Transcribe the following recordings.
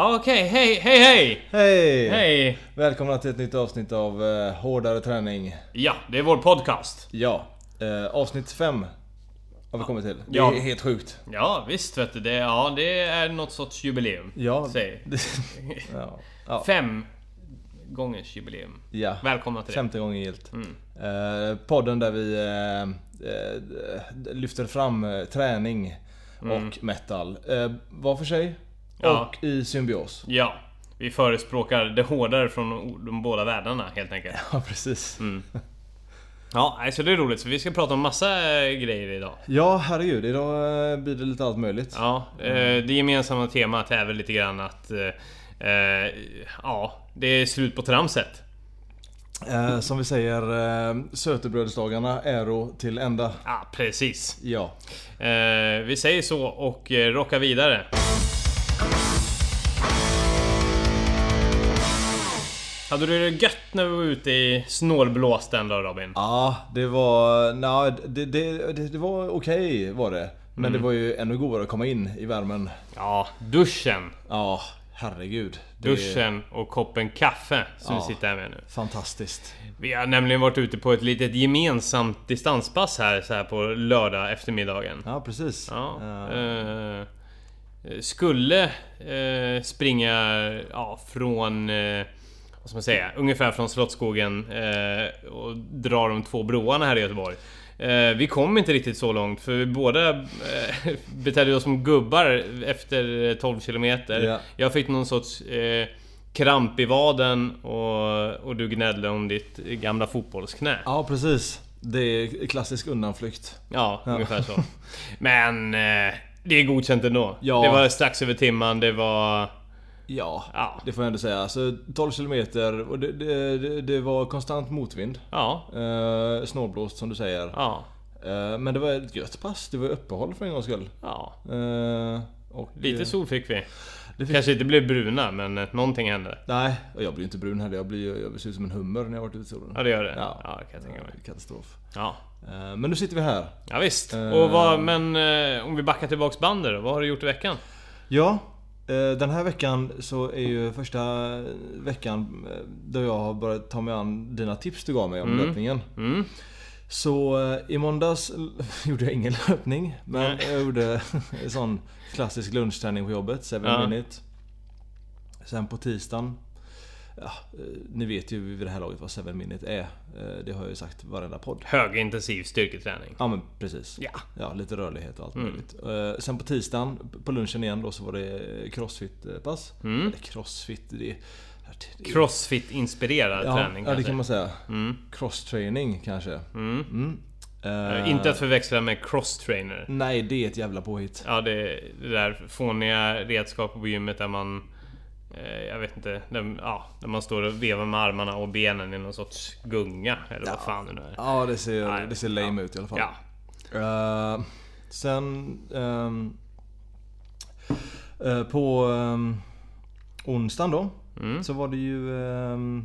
Ja, Okej, hej, hej, hej! Hej! Hej! Välkomna till ett nytt avsnitt av eh, Hårdare träning. Ja, det är vår podcast. Ja, eh, avsnitt 5 har vi kommit till. Det Ja. är helt sjukt. Ja, visst vet du. Det, ja, det är något sorts jubileum. Ja, Säg. ja. ja. Fem gångers jubileum. ja. Välkomna till det. Femte gången gilt. Mm. Eh, podden där vi eh, eh, lyfter fram eh, träning och metal. Eh, var för sig Mm. Ja. och i symbios. Ja, vi förespråkar det hårdare från de båda världarna helt enkelt. Ja, precis. Ja, nej, så det är roligt. Så vi ska prata om massa eh, grejer idag. Ja, herregud. Idag eh, blir det lite allt möjligt. Ja, eh, det gemensamma temat är väl lite grann att... Eh, ja, det är slut på tramset. Eh, som vi säger, eh, sötebrödsdagarna äro till ända. Ja, precis. Ja. Eh, vi säger så och rockar vidare. Hade du det gött när vi var ute i snålblåsten då Robin? Ja, det var... Nej, det, det, det, det var okej var det. Men Mm. det var ju ännu godare att komma in i värmen. Ja, duschen. Ja, herregud. Duschen och koppen kaffe som Ja. vi sitter här med nu. Fantastiskt. Vi har nämligen varit ute på ett litet gemensamt distanspass här, så här på lördag eftermiddagen. Ja, precis. Ja. Eh, Eh, skulle eh, springa ja, från... Eh, vad ska man säga? Ungefär från Slottsskogen eh, och dra de två broarna här i Göteborg. Eh, vi kom inte riktigt så långt för vi båda eh, betedde oss som gubbar efter 12 kilometer. Ja. Jag fick någon sorts eh, kramp i vaden och, och du gnällde om ditt gamla fotbollsknä. ja, precis. Det är klassisk undanflykt. Ja, ungefär så. Men eh, det är godkänt ändå. Ja. Det var strax över timman, det var... Ja, Ja. det får jag ändå säga. Alltså 12 kilometer och det, det, det, var konstant motvind. Ja, Eh, snålblåst som du säger. ja, Eh, men det var ett gött pass. Det var uppehåll för en gångs skull. ja. Eh, och, Lite sol fick vi. fick- Kanske inte blev bruna, men eh, någonting hände. Nej, och jag blir inte brun heller. Jag blir jag ser ut som en hummer när jag varit ute i solen. Ja, det gör det. Ja. Ja, kan jag tänka mig. Katastrof. Ja, Men nu sitter vi här. ja visst. Eh. Och vad, men eh, om vi backar tillbaks bandet då, vad har du gjort i veckan? Ja, eh, den här veckan så är ju första veckan eh, då jag har börjat ta mig an dina tips du gav mig om Mm. löpningen. Mm. Så eh, i måndags gjorde jag ingen löpning. Men Nej. jag gjorde en sån klassisk lunchträning på jobbet, 7 Ja. minute. Sen på tisdagen Ja, eh, ni vet ju vid det här laget vad 7 minute är. Eh, Det har jag ju sagt varenda podd. Högintensiv styrketräning. Ja men precis. Ja. Ja, lite rörlighet och allt Mm. möjligt. Eh, Sen på tisdagen, på lunchen igen då, så var det crossfit-pass. Mm. Eller crossfit, det är... det är- Crossfit-inspirerad ja, träning Ja, det kanske. kan man säga. Mm. Cross-training kanske. Mm. Mm. Eh, Inte att förväxla med cross-trainer. Nej, det är ett jävla påhitt. Ja, det, det där fåniga redskapet på gymmet där man... Eh, jag vet inte. Där, ja, där man står och vevar med armarna och benen i någon sorts gunga. Eller vad fan det nu är. Ja, det ser, Nej, det ser lame ja. ut i alla fall. Ja. Eh, sen... ehm, eh, på um, onsdagen då, Mm. så var det ju... ehm,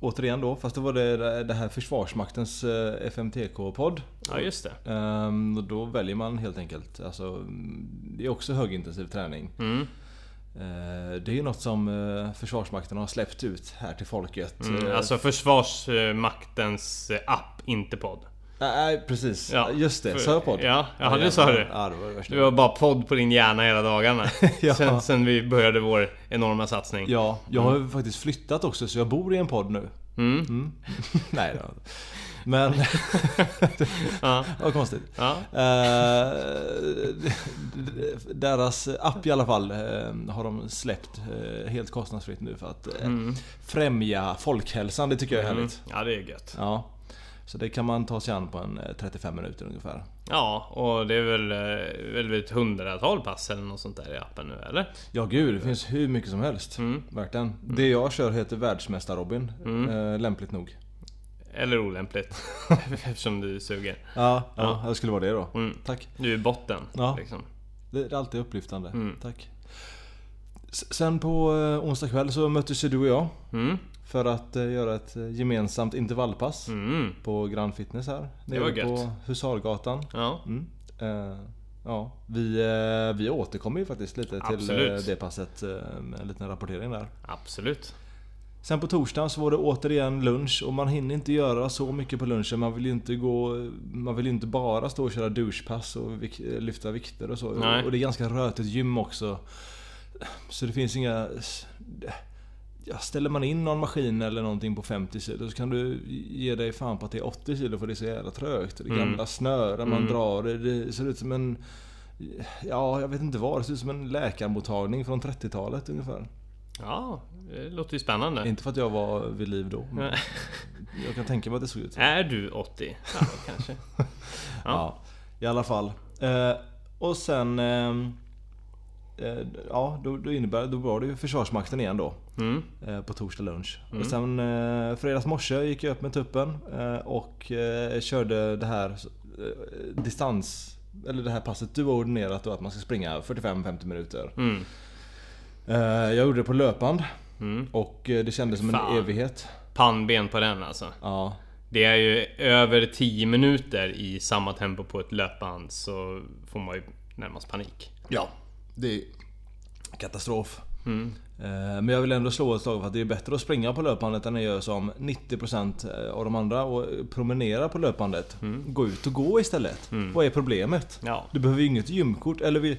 återigen då, fast då var det det här Försvarsmaktens uh, FMTK-podd. ja, just det. Och då väljer man helt enkelt. Alltså, det är också högintensiv träning. Mm. Eh, det är ju något som eh, Försvarsmakten har släppt ut här till folket. Mm. Eh, Alltså Försvarsmaktens app, inte podd. Nej, precis. Ja, Just det. Sa jag podd? ja, ja, det jävlar. sa du. Ja, det var det värsta. Det var bara podd på din hjärna hela dagarna. Ja. sen, sen vi började vår enorma satsning. Ja, jag har ju faktiskt flyttat också så jag bor i en podd nu. Mm. Mm. Nej då. Men... Ja. Vad konstigt. Ja. Eh, deras app i alla fall eh, har de släppt eh, helt kostnadsfritt nu för att Mm. främja folkhälsan. Det tycker jag är Mm. härligt. Ja, det är gött. Ja. Så det kan man ta sig an på en eh, 35 minuter ungefär. Ja, och det är väl, väl ett hundratal pass eller något sånt där i appen nu, eller? Ja gud, det finns hur mycket som helst. Mm. Verkligen. Det jag kör heter Världsmästar-Robin. Mm. Lämpligt nog. Eller olämpligt. Eftersom du suger. Ja, ja, Ja. det skulle vara det då. Mm. Tack. Du är botten. Ja. Liksom. Det är alltid upplyftande. Mm. Tack. Sen på eh, onsdag kväll så möttes ju du och jag. Mm. För att eh, göra ett eh, gemensamt intervallpass. Mm. på Grand Fitness här. Det var gött. på Husargatan. Ja. Eh, Ja, vi, vi återkommer ju faktiskt lite till Absolut. eh, det passet med en liten rapportering där. Absolut. Sen på torsdagen så var det återigen lunch och man hinner inte göra så mycket på lunchen. Man vill ju inte gå... Man vill inte bara stå och köra douchepass och vik- lyfta vikter och så. Nej. Och det är ganska rötigt gym också. Så det finns inga... Ja, ställer man in någon maskin eller någonting på 50 kilo så kan du ge dig fan på att det är 80 kilo för det är så jävla trögt. Det är Mm. gamla snören man Mm. drar. Det, det ser ut som en... Ja, jag vet inte vad. Det ser ut som en läkarmottagning från 30-talet ungefär. Ja, det låter ju spännande. Inte för att jag var vid liv då. Men jag kan tänka mig att det såg ut så. Är du 80? Ja, kanske. Ja. Ja, i alla fall. Eh, och sen... ehm, eh, ja, då, då innebär då var det ju Försvarsmakten igen då. Mm. Eh, på torsdag lunch. Mm. Och sen eh, fredags morse gick jag upp med tuppen eh, och eh, körde det här eh, distans... Eller det här passet du har ordinerat då att man ska springa 45-50 minuter. Mm. Eh, jag gjorde det på löpband Mm. och eh, det kändes som en Fan. evighet. Pannben på den alltså. Ja, Det är ju över 10 minuter i samma tempo på ett löpband så får man ju närmast panik. Ja, det är katastrof. Mm. Eh, Men jag vill ändå slå ett slag för att det är bättre att springa på löpbandet än att göra som 90% av de andra och promenera på löpbandet. Gå ut och gå istället. Vad är problemet? Ja. Du behöver ju inget gymkort. Eller vill,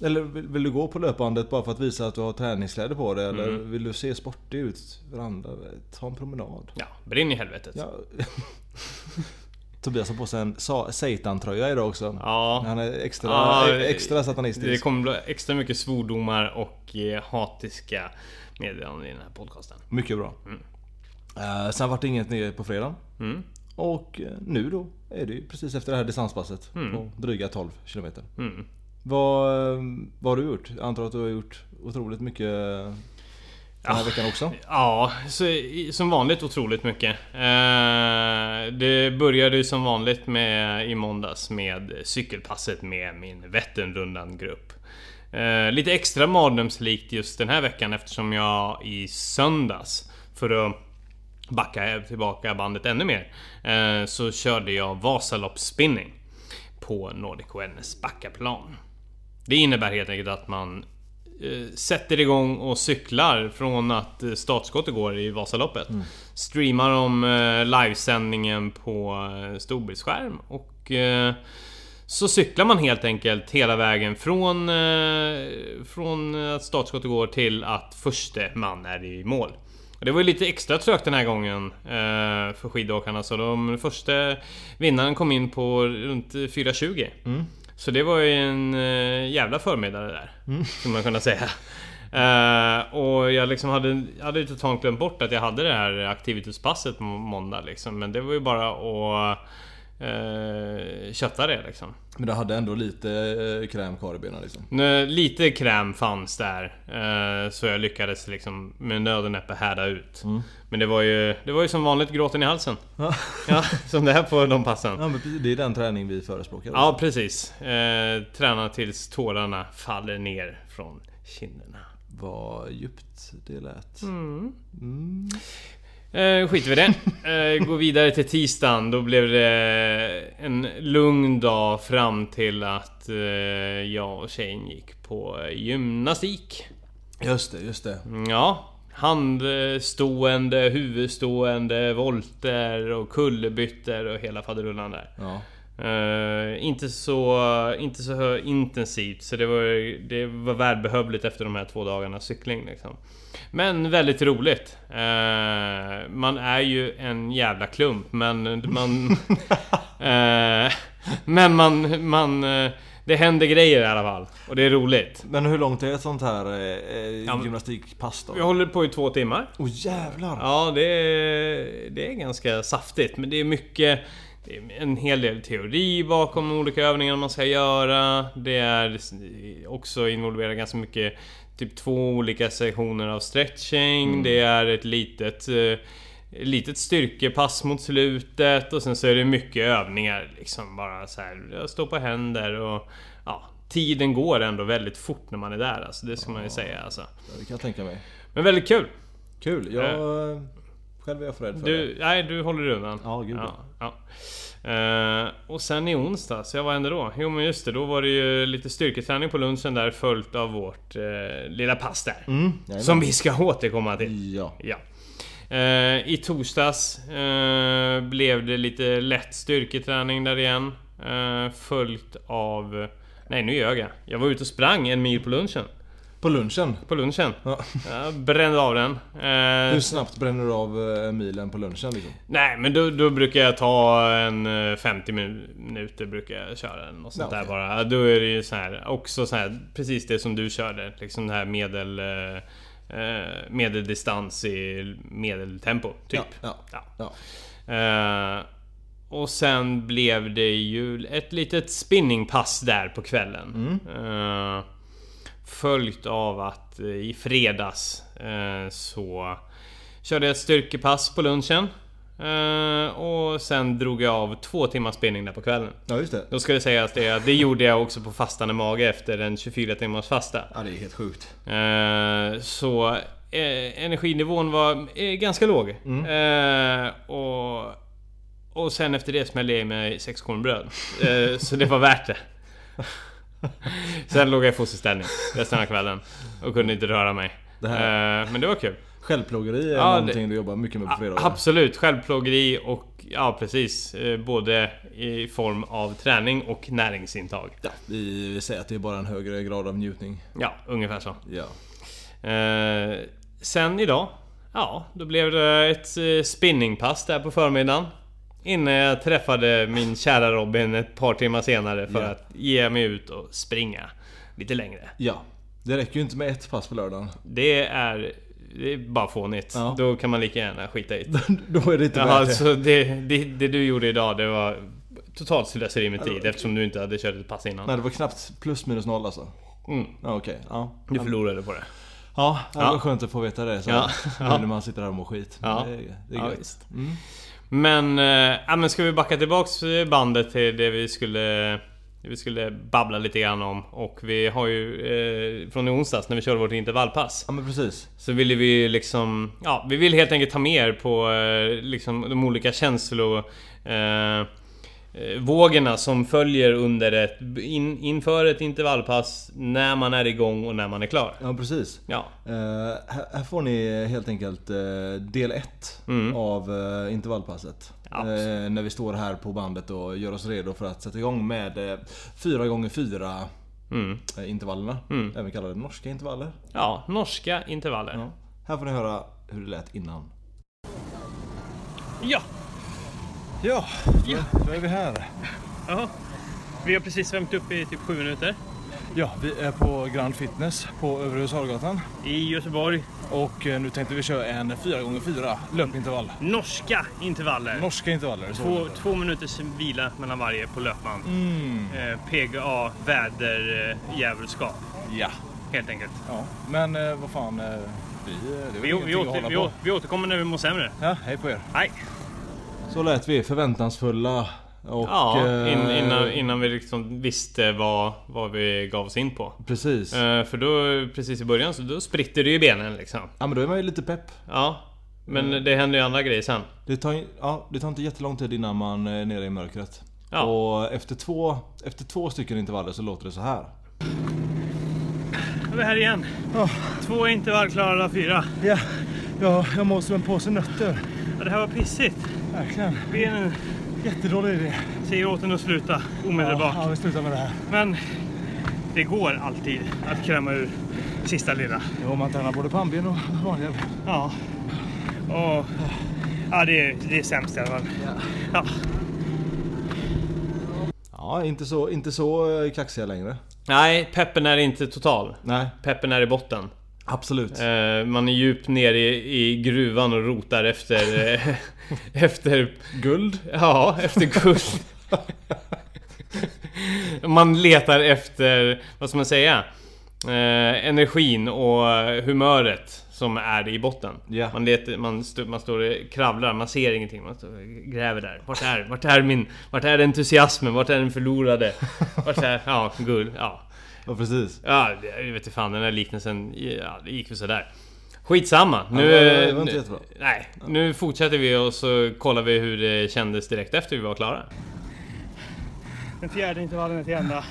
eller vill vill du gå på löpbandet bara för att visa att du har träningskläder på dig? Eller vill du se sportig ut för andra? Ta en promenad. Ja, brinn i helvetet. Ja. Ja. Tobias har på sig en sa- Satan-tröja idag också. Han är extra, Ja, extra satanistisk. Det kommer bli extra mycket svordomar och eh, hatiska meddelanden i den här podcasten. Mycket bra. Eh, sen vart det inget ner på fredagen. Mm. Och eh, nu då är det ju precis efter det här distanspasset Mm. på dryga 12 km. Mm. Vad, vad har du gjort? Jag antar att du har gjort otroligt mycket den här Ja. veckan också? Ja, så, som vanligt otroligt mycket. Eh, det började ju som vanligt med i måndags med cykelpasset med min Vätternrundan-grupp. Eh, lite extra mardrömslikt just den här veckan eftersom jag i söndags, för att backa tillbaka bandet ännu mer, eh, så körde jag Vasaloppsspinning på Nordic Wellness Backaplan. Det innebär helt enkelt att man eh, sätter igång och cyklar från att eh, startskottet går i Vasaloppet. Streamar om eh, livesändningen på storbildsskärm och så cyklar man helt enkelt hela vägen från, från att startskottet går till att första man är i mål. Det var ju lite extra trögt den här gången för skidåkarna så de första vinnaren kom in på runt 4.20. Så det var ju en eh, jävla förmiddag det där. Skulle man kunna säga. Eh, och jag liksom hade, hade ju totalt glömt bort att jag hade det här aktivitetspasset på måndag liksom. Men det var ju bara att uh, kötta det liksom. Men du hade ändå lite eh, kräm kvar i benen liksom? Nu, Lite kräm fanns där. eh, så jag lyckades liksom med nöd och näppe härda ut. Men det var ju Det var ju som vanligt gråten i halsen. Ja. Ja, som det är på de passen. Ja men det är den träning vi förespråkar. Ja, precis. Eh, träna tills tårarna faller ner från kinderna. Vad djupt det lät. Mm. Mm. Eh, skiter vi i det. Eh, går vidare till tisdagen. Då blev det en lugn dag fram till att eh, jag och tjejen gick på gymnastik. Just det, just det. Ja, handstående, huvudstående, volter och kullerbyttor och hela faderullan där. Ja. Eh, inte så, inte så intensivt så det var, det var välbehövligt efter de här två dagarnas cykling liksom. Men väldigt roligt. Eh, man är ju en jävla klump men man... eh, men man, man... Det händer grejer i alla fall. Och det är roligt. Men hur långt är ett sånt här eh, Ja, gymnastikpass då? Vi håller på i två timmar. Åh jävlar! Ja, det är, det är ganska saftigt. Men det är mycket... Det är en hel del teori bakom de olika övningarna man ska göra. Det är också involverat ganska mycket Typ två olika sektioner av stretching. Det är ett litet eh, Litet styrkepass mot slutet och sen så är det mycket övningar liksom bara så här Stå på händer och Ja Tiden går ändå väldigt fort när man är där alltså, det ska man ju säga alltså. Det kan jag tänka mig. Men väldigt kul! Kul. Jag... Själv är jag för rädd för det. Du, nej, du håller undan. Ja, gud ja, ja. Eh, Och sen i onsdag, så vad hände då? Jo men just det, då var det ju lite styrketräning på lunchen där följt av vårt eh, lilla pass där. Mm, som vi ska återkomma till. Ja. Ja. Eh, I torsdags blev det lite lätt styrketräning där igen. Följt av... Nej nu ljög jag. Jag var ute och sprang en mil på lunchen. På lunchen. På lunchen. Ja. Jag brände av den. Eh, Hur snabbt bränner du av eh, milen på lunchen liksom? Nej men då, då brukar jag ta en eh, 50 minuter brukar jag köra Något sånt Ja, där okej. bara. Då är det ju så här också så här precis det som du körde. Liksom det här medel... Eh, eh, medeldistans i medeltempo typ. Ja, Ja. ja. Eh, och sen blev det ju ett litet spinningpass där på kvällen. Eh, följt av att eh, i fredags eh, så körde jag ett styrkepass på lunchen. Eh, och sen drog jag av två timmars spinning där på kvällen. ja, just det. Då ska det sägas det att det gjorde jag också på fastande mage efter en 24 timmars fasta. Ja, det är helt sjukt. Så energinivån var ganska låg. Eh, och, och sen efter det smällde jag i mig sex kornbröd. Så det var värt det. Sen låg jag i fosterställning resten av kvällen och kunde inte röra mig. Det Eh, men det var kul. Självplågeri är Ja, det- någonting du jobbar mycket med på fredagar. Absolut, självplågeri och ja precis. Eh, både i form av träning och näringsintag. Ja, vi, vi säger att det är bara en högre grad av njutning. Ja, ungefär så. Ja. Eh, sen idag, ja, då blev det ett eh, spinningpass där på förmiddagen. Innan jag träffade min kära Robin ett par timmar senare för Ja. att ge mig ut och springa lite längre. Ja. Det räcker ju inte med ett pass på lördagen. Det är, det är bara fånigt. Ja. Då kan man lika gärna skita i det. Då är det inte Ja, värt alltså det, det, det du gjorde idag, det var totalt slöseri med tid eftersom du inte hade kört ett pass innan. Nej, det var knappt plus minus noll alltså. Mm, Ja, okej. Ja. du förlorade på det. Ja, det Ja. var skönt att få veta det. Så Ja. Nu Ja. när man sitter här och mår skit. Ja. Det, är- det är Ja, gött. visst. Mm. Men, ja, men ska vi backa tillbaks bandet till det vi skulle vi skulle babbla lite grann om och vi har ju eh, från i onsdags när vi körde vårt intervallpass Ja, men precis. Så ville vi liksom Ja, vi vill helt enkelt ta med er på eh, liksom de olika känslor eh, Vågorna som följer under ett in, inför ett intervallpass När man är igång och när man är klar Ja, precis. Ja, Eh, här, här får ni helt enkelt eh, del 1 Mm. av eh, intervallpasset. Eh, när vi står här på bandet och gör oss redo för att sätta igång med eh, 4x4 mm. eh, intervallerna. Mm. Även kallade norska intervaller. ja norska intervaller Ja. Här får ni höra hur det lät innan. ja. Ja, ja. då är vi här. Ja, vi har precis värmt upp i typ 7 minuter Ja, vi är på Grand Fitness på Övre Husargatan. i Göteborg. Och eh, nu tänkte vi köra en 4x4 löpintervall. Norska intervaller. Norska intervaller. Två, två minuters vila mellan varje på löpband. Mm. Eh, PGA, väder, eh, djävulskap. Ja. Helt enkelt. ja. Men eh, vad fan. Eh, vi, eh, det är Vi, vi, åter, vi, vi återkommer när vi mår sämre. Ja, hej på er. Hej! Så lät vi förväntansfulla. Och, Ja, in, eh, innan, innan vi liksom visste vad, vad vi gav oss in på. Precis. Eh, för då, precis i början, så då spritter det ju benen liksom. Ja men då är man ju lite pepp. Ja. Men det händer ju andra grejer sen. Det tar, ja, det tar inte jättelång tid innan man är nere i mörkret. Ja. Och efter två, efter två stycken intervaller så låter det så här. Nu är vi här igen. Två intervall klara av fyra. Ja, ja jag mår som en påse nötter. Ja, det här var pissigt. Verkligen. Benen Jättedålig idé. säger åt en att sluta omedelbart. Ja, vi slutar med det här. Men det går alltid att kräma ur sista lilla. Jo, man tränar både pannben och vanliga ben. Ja. Och, ja, det är, det är sämst i alla fall. Ja. Ja, inte så, inte så eh, kaxiga längre. Nej, peppen är inte total. Nej, Peppen är i botten. absolut. Eh, man är djupt ner i, i gruvan och rotar efter... Efter... Guld? Ja, efter guld. man letar efter, vad ska man säga? Eh, energin och humöret som är i botten. Ja. Man, letar, man, stå, man står och kravlar, man ser ingenting. Man gräver där. Vart är, vart är min... Vart är entusiasmen? Vart är den förlorade? Vart är... Ja, guld. Ja. Ja, precis. Ja, jag vet inte fan den där liknelsen, ja, det gick väl sådär. Skitsamma. Nu, Ja, det var inte nu- jättebra. Nej, nu fortsätter vi och så kollar vi hur det kändes direkt efter vi var klara. Den fjärde intervallen är till ända.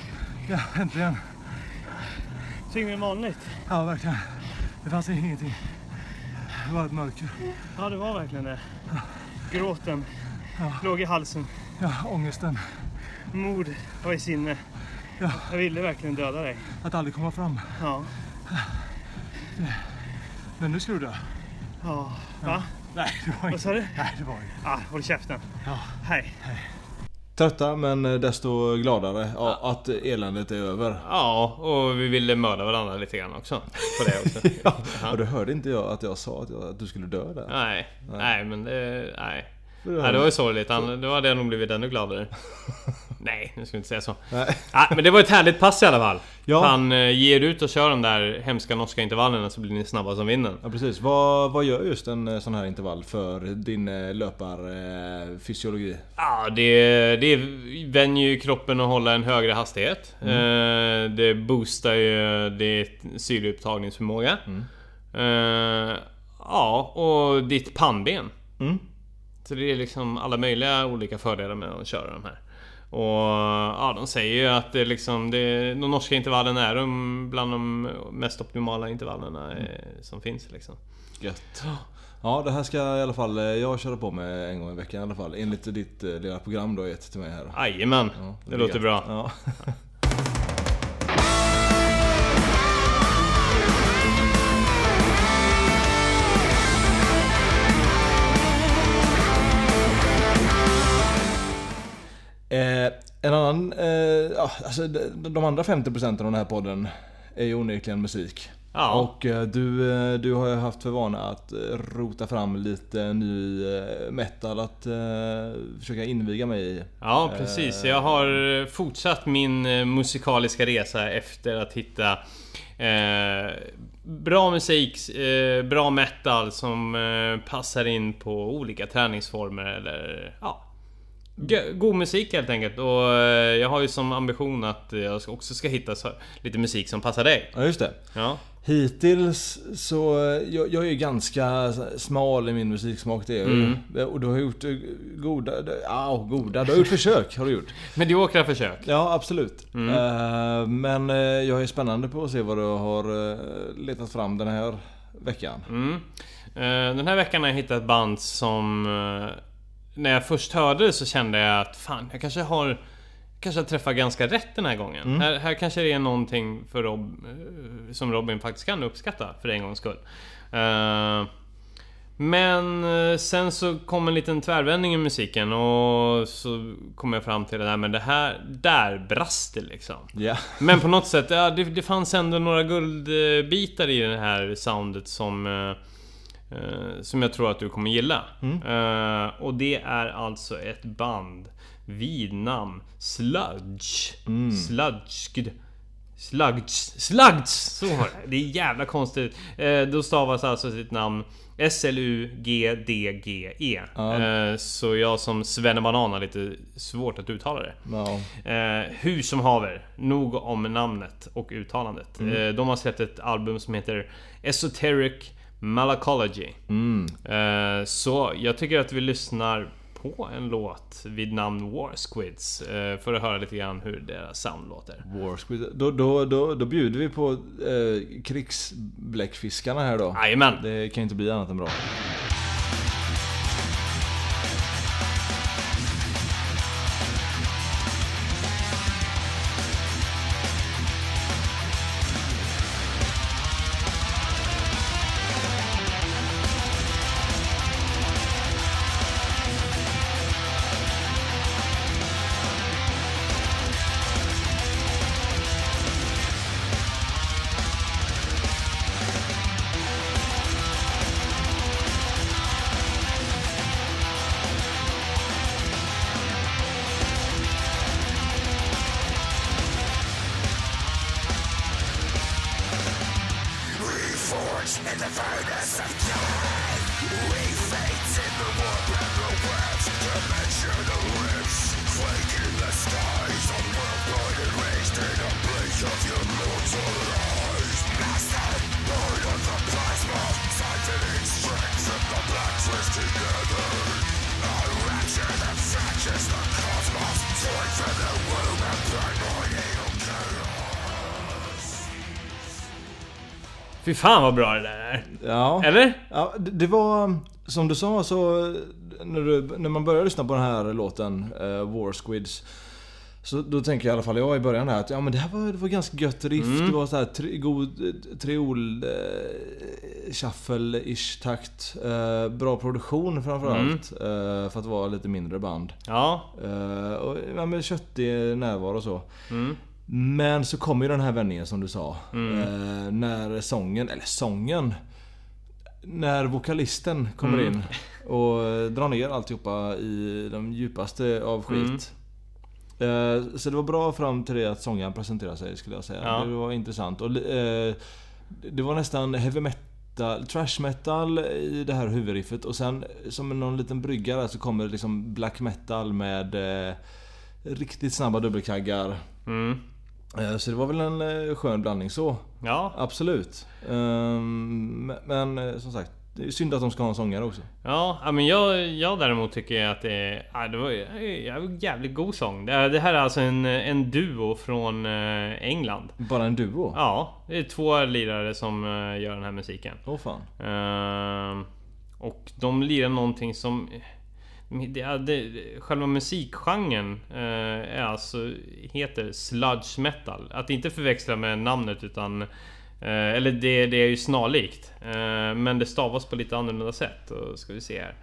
Ja, äntligen. Så inget vanligt. Ja, verkligen. Det fanns ingenting. Det var ett mörker. Ja, det var verkligen det. Gråten låg i halsen. Ja, ångesten. Mod var i sinne. Ja. Jag ville verkligen döda dig. Att aldrig komma fram. Ja. Men nu ska du dö. Ja. Va? Nej, det var Vad inte. sa du? Nej, det var inte. Ah, håll käften. Ja. Hej. Trötta men eh, desto gladare ja, att eländet är över. Ja, och vi ville mörda varandra lite grann också. På det också. Ja, Ja. och då hörde inte jag att jag sa att, jag, att du skulle dö där. Nej, nej men det... Nej. Det Nej, det var ju sorgligt. Han, då hade jag nog blivit ännu gladare. Nej, nu ska vi inte säga så. Nej. Nej, men det var ett härligt pass i alla fall. Ja. Han eh, ger ut och kör de där hemska norska intervallerna så blir ni snabba som vinden. Ja precis. Vad, vad gör just en eh, sån här intervall för din eh, löparfysiologi? Ja, det, det vänjer ju kroppen att hålla en högre hastighet. Eh, det boostar ju ditt syreupptagningsförmåga. Eh, ja, och ditt pannben. Mm. Så det är liksom alla möjliga olika fördelar med att köra de här. Och ja, de säger ju att det liksom, det, de norska intervallen är de bland de mest optimala intervallerna eh, som finns liksom. Gött. Ja det här ska i alla fall eh, jag köra på med en gång i veckan i alla fall. Enligt ditt eh, lilla program du har gett till mig här. Jajamän, Ja, det är låter gött. bra. Ja. Eh, en annan, eh, ja, alltså de, de andra 50% av den här podden är ju onekligen musik. Ja. Och eh, du, eh, du har ju haft för vana att eh, rota fram lite ny eh, metal att försöka inviga mig i. Ja precis, jag har fortsatt min musikaliska resa efter att hitta bra musik, bra metal som passar in på olika träningsformer eller ja God musik helt enkelt och eh, jag har ju som ambition att jag också ska hitta lite musik som passar dig. Ja just det. Ja. Hittills så, eh, jag, jag är ju ganska smal i min musiksmak det är. Mm. Och du har gjort eh, goda, ja goda, du har gjort försök har du gjort. Mediokra försök. Ja absolut. Mm. Eh, men eh, jag är spännande på att se vad du har eh, letat fram den här veckan. Mm. Eh, Den här veckan har jag hittat band som... När jag först hörde det så kände jag att fan, jag kanske har... Kanske har träffat ganska rätt den här gången. Här, här kanske det är någonting för Rob, eh, som Robin faktiskt kan uppskatta för en gångs skull. Eh, Men eh, sen så kom en liten tvärvändning i musiken och så kom jag fram till det där men det här, där brast det liksom. Ja. Men på något sätt, ja, det, det fanns ändå några guldbitar i det här soundet som... eh, som jag tror att du kommer gilla. Eh, och det är alltså ett band vid namn Sludge. Sludged. Slugs. Slugs! Så var det. Det är jävla konstigt. Eh, då stavas alltså sitt namn S-L-U-G-D-G-E. Ja. Eh, så jag som svennebanan har lite svårt att uttala det. ja. Eh, hur som haver, nog om namnet och uttalandet. Eh, de har släppt ett album som heter Esoteric Malacology. Mm. Eh, så jag tycker att vi lyssnar på en låt vid namn War Squids eh, för att höra lite grann hur deras sound låter. War Squid. Då, då, då, då bjuder vi på eh, krigsbläckfiskarna här då. Jajamän! Det kan ju inte bli annat än bra. Fan vad bra det där är. Ja. Eller? Ja, det, det var... Som du sa så... När, du, när man börjar lyssna på den här låten, uh, War Squids. Så då tänker jag i alla fall jag i början här att ja men det här var, det var ganska gött riff. Mm. Det var så här tri, god eh, triol... Uh, Shuffle-ish takt. Eh, bra produktion framförallt. eh, för att vara lite mindre band. Ja. Eh, och ja, men köttig närvaro och så. Mm. Men så kommer ju den här vändningen som du sa. Mm. Eh, när sången, eller sången. När vokalisten kommer Mm. in och drar ner alltihopa i de djupaste av skit. Mm. Eh, så det var bra fram till det att sångaren presenterade sig skulle jag säga. Ja. Det var intressant. Och, eh, det var nästan heavy metal, trash metal i det här huvudriffet och sen som någon liten brygga där så kommer det liksom black metal med eh, riktigt snabba dubbelkaggar. Mm. Eh, Så det var väl en eh, skön blandning så. Ja. Absolut. Ehm, Men eh, som sagt, det är synd att de ska ha en sångare också. Ja, men jag, jag däremot tycker att det, är- ja, det var en jävligt god sång. Det, här är alltså en, en duo från England. Bara en duo? Ja, det är två lirare som gör den här musiken. Åh fan. Ehm, och de lirar någonting som... Det, det, själva musikgenren eh, är alltså, heter sludge metal. Att inte förväxla med namnet utan... Eh, eller det, det är ju snarlikt. Eh, men det stavas på lite annorlunda sätt. Och ska vi se här.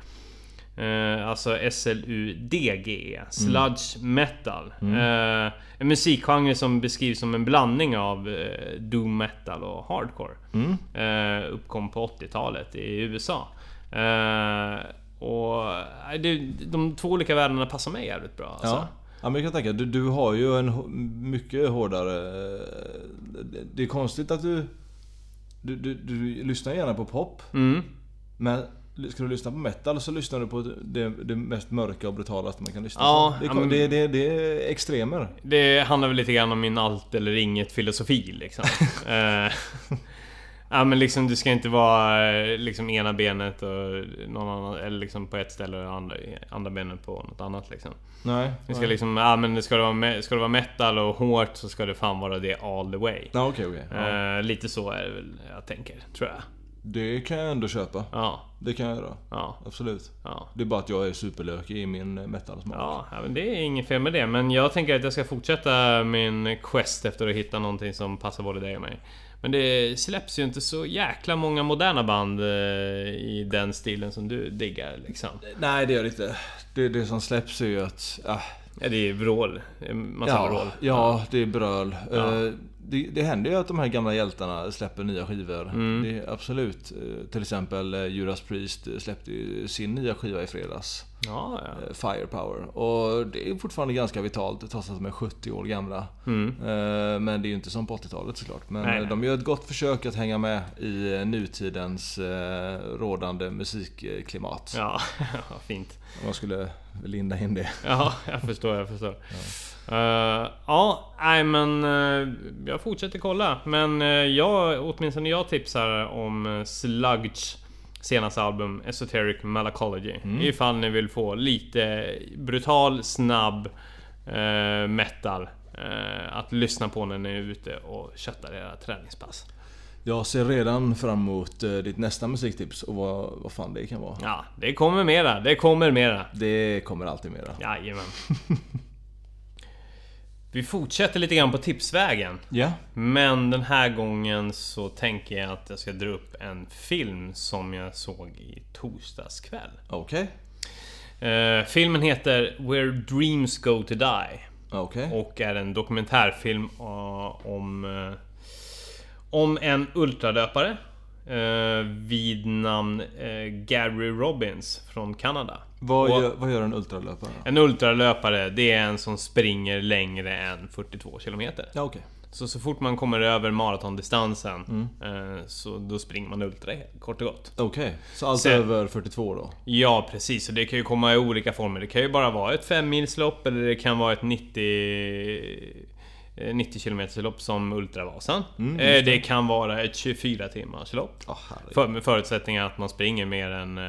Eh, alltså S-L-U-D-G-E. Sludge metal. Eh, en musikgenre som beskrivs som en blandning av eh, doom metal och hardcore. Mm. Eh, uppkom på 80-talet i USA. Eh, och eh, det, de två olika världarna passar mig jävligt bra. Alltså. Ja. ja men jag kan tänka, du, du har ju en mycket hårdare... eh, det- är konstigt att du... Du, du, du lyssnar gärna på pop. Mm. Men ska du lyssna på metal så lyssnar du på det, det mest mörka och brutalaste man kan lyssna Ja, på. Det är, men- det, det, det är extremer. Det handlar väl lite grann om min allt eller inget filosofi liksom. eh, ja men liksom du ska inte vara eh, liksom ena benet och någon annan, eller liksom på ett ställe och andra, andra benet på något annat liksom. Nej. Det ska liksom, ja men ska det, vara, ska det vara metal och hårt så ska det fan vara det all the way. Ja, okej, okej. Ja. Eh, lite så är det väl jag tänker, tror jag. Det kan jag ändå köpa. Ja, Det kan jag göra. ja, Absolut. ja. Det är bara att jag är superlökig i min metalsmak. Ja, ja, men det är inget fel med det. Men jag tänker att jag ska fortsätta min quest efter att hitta någonting som passar både dig och mig. Men det släpps ju inte så jäkla många moderna band eh, i den stilen som du diggar liksom. Nej, det gör det inte. Det, det som släpps är ju att... Ja, Ja, det är vrål. Massa ja, vrål. ja, det är bröl. Ja. Det, det händer ju att de här gamla hjältarna släpper nya skivor. Mm. Det är absolut. Eh, Till exempel eh, Judas Priest släppte ju sin nya skiva i fredags. Ja, ja. eh, Firepower. Och det är fortfarande ganska vitalt trots att de är 70 år gamla. Mm. Men det är ju inte som på 80-talet såklart. Men Nej, nej. de gör ett gott försök att hänga med i nutidens rådande musikklimat. Ja, fint. Om jag skulle linda in det. Ja, jag förstår, jag förstår. Ja, ja nej men uh, jag fortsätter kolla. Men uh, jag, åtminstone jag tipsar om uh, Sludge senaste album Esoteric Malacology. Ifall ni vill få lite brutal, snabb eh, metal. att lyssna på när ni är ute och köttar era träningspass. Jag ser redan fram emot ditt nästa musiktips och vad, vad fan det kan vara. Ja, det kommer mera. Det kommer mera. Det kommer alltid mera. Jajamän. Vi fortsätter lite grann på tipsvägen. Ja. Men den här gången så tänker jag att jag ska dra upp en film som jag såg i torsdags kväll. Okej. Eh, filmen heter Where Dreams Go To Die Okej. och är en dokumentärfilm eh, om eh, Om en ultralöpare vid namn eh, Gary Robbins från Kanada. Vad, Och- gör, vad gör en ultralöpare? En ultralöpare, det är en som springer längre än 42 kilometer. Ja, okej. Så så fort man kommer över maratondistansen eh, Så då springer man ultra kort och gott. Okej. Så allt Sen- över 42 då? Ja precis, och det kan ju komma i olika former. Det kan ju bara vara ett 5 milslopp eller det kan vara ett 90 eh, 90 km lopp som Ultravasan. Mm, eh, just det kan vara ett 24 timmars lopp. Oh. För, med förutsättningen att man springer mer än eh,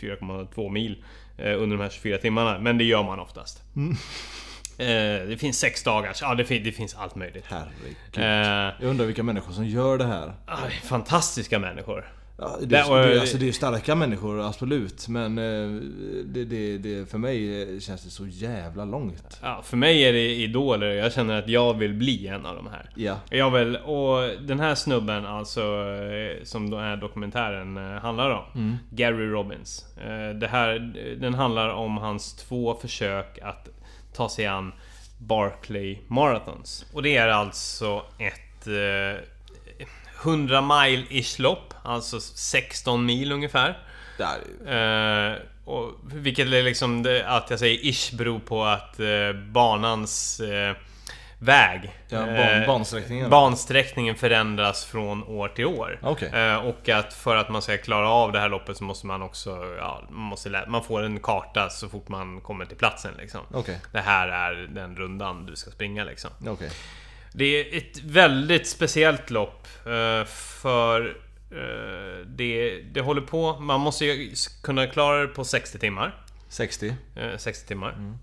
4,2 mil eh, under de här 24 timmarna. Men det gör man oftast. Mm. Eh, det finns sex dagars. Ja, det, fin- det finns allt möjligt. Herregud. Eh, Jag undrar vilka människor som gör det här. aj, fantastiska människor. Ja, det, Det- och- det, alltså, det är starka människor, absolut. Men eh, det, det, det, för mig eh, känns det så jävla långt. Ja, för mig är det idoler. Jag känner att jag vill bli en av de här. Ja. Jag vill, och den här snubben alltså eh, som den här dokumentären eh, handlar om. Gary Robbins. Eh, Det här, den handlar om hans två försök att ta sig an Barclay Marathons. Och det är alltså ett eh, 100 mile-ish lopp. Alltså 16 mil ungefär. Där. Eh, och vilket är liksom det, att jag säger ish beror på att eh, banans eh, väg Ja, ban, eh, bansträckningen. Bansträckningen förändras från år till år. Okej. Eh, och att för att man ska klara av det här loppet så måste man också... Ja, man, måste man får en karta så fort man kommer till platsen liksom. Okej. Det här är den rundan du ska springa liksom. Okej. Det är ett väldigt speciellt lopp eh, för eh, det, det håller på... Man måste ju kunna klara det på 60 timmar. 60. Eh, 60 timmar.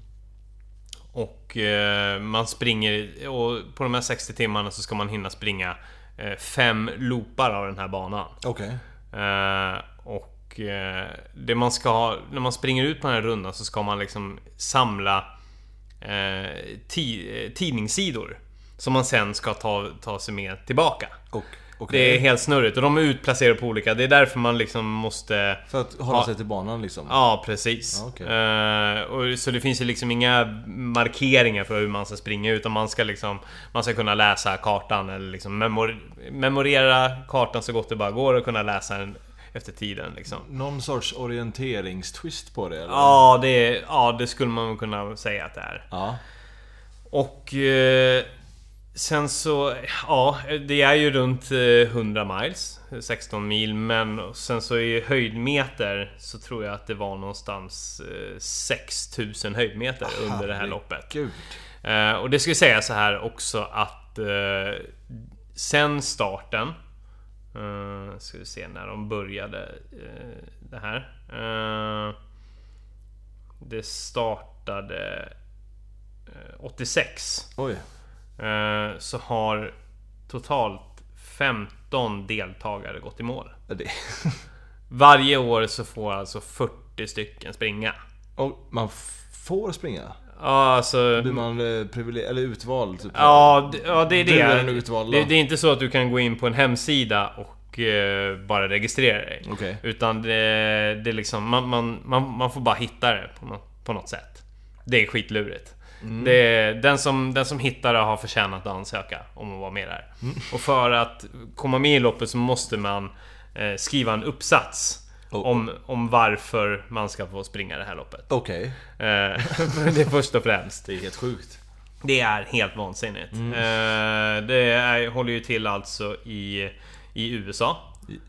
Och eh, man springer... Och på de här 60 timmarna så ska man hinna springa eh, fem loopar av den här banan. Okej. Eh, och eh, det man ska ha, när man springer ut på den här rundan så ska man liksom samla eh, ti, eh, tidningssidor. Som man sen ska ta, ta sig med tillbaka. Och, okej. Det är helt snurrigt och de är utplacerade på olika. Det är därför man liksom måste... För att hålla Ja. sig till banan liksom? Ja, precis. Ja, okej. Eh, och, så det finns ju liksom inga markeringar för hur man ska springa utan man ska liksom Man ska kunna läsa kartan eller liksom memor memorera kartan så gott det bara går och kunna läsa den efter tiden liksom. Någon sorts orienteringstwist på det eller? Ja, det, ja, det skulle man kunna säga att det är. Ja. Och eh, sen så, ja, det är ju runt eh, 100 miles, 16 mil, men sen så i höjdmeter så tror jag att det var någonstans eh, 6000 höjdmeter under det här loppet. Gud. Eh, och det ska jag säga så här också att eh, sen starten eh, Ska vi se när de började eh, det här. Eh, det startade eh, 86. Oj. Eh, så har totalt 15 deltagare gått i mål. Det. Varje år så får alltså 40 stycken springa. Och man får springa? Ja, alltså... Blir man eh, privile- eller utvald? Typ? Ja, d- ja det är Du är det. den utvalda. det. Det är inte så att du kan gå in på en hemsida och eh, bara registrera dig. Okej. Utan det, det är liksom, man, man, man, man får bara hitta det på något, på något sätt. Det är skitlurigt. Mm. Det den, som, den som hittar det har förtjänat att ansöka om att vara med där. Mm. Och för att komma med i loppet så måste man eh, skriva en uppsats. Oh. Om, om varför man ska få springa det här loppet. Okej. Eh, det är först och främst. Det är helt sjukt. Det är helt vansinnigt. Mm. Eh, det är, håller ju till alltså i, i USA.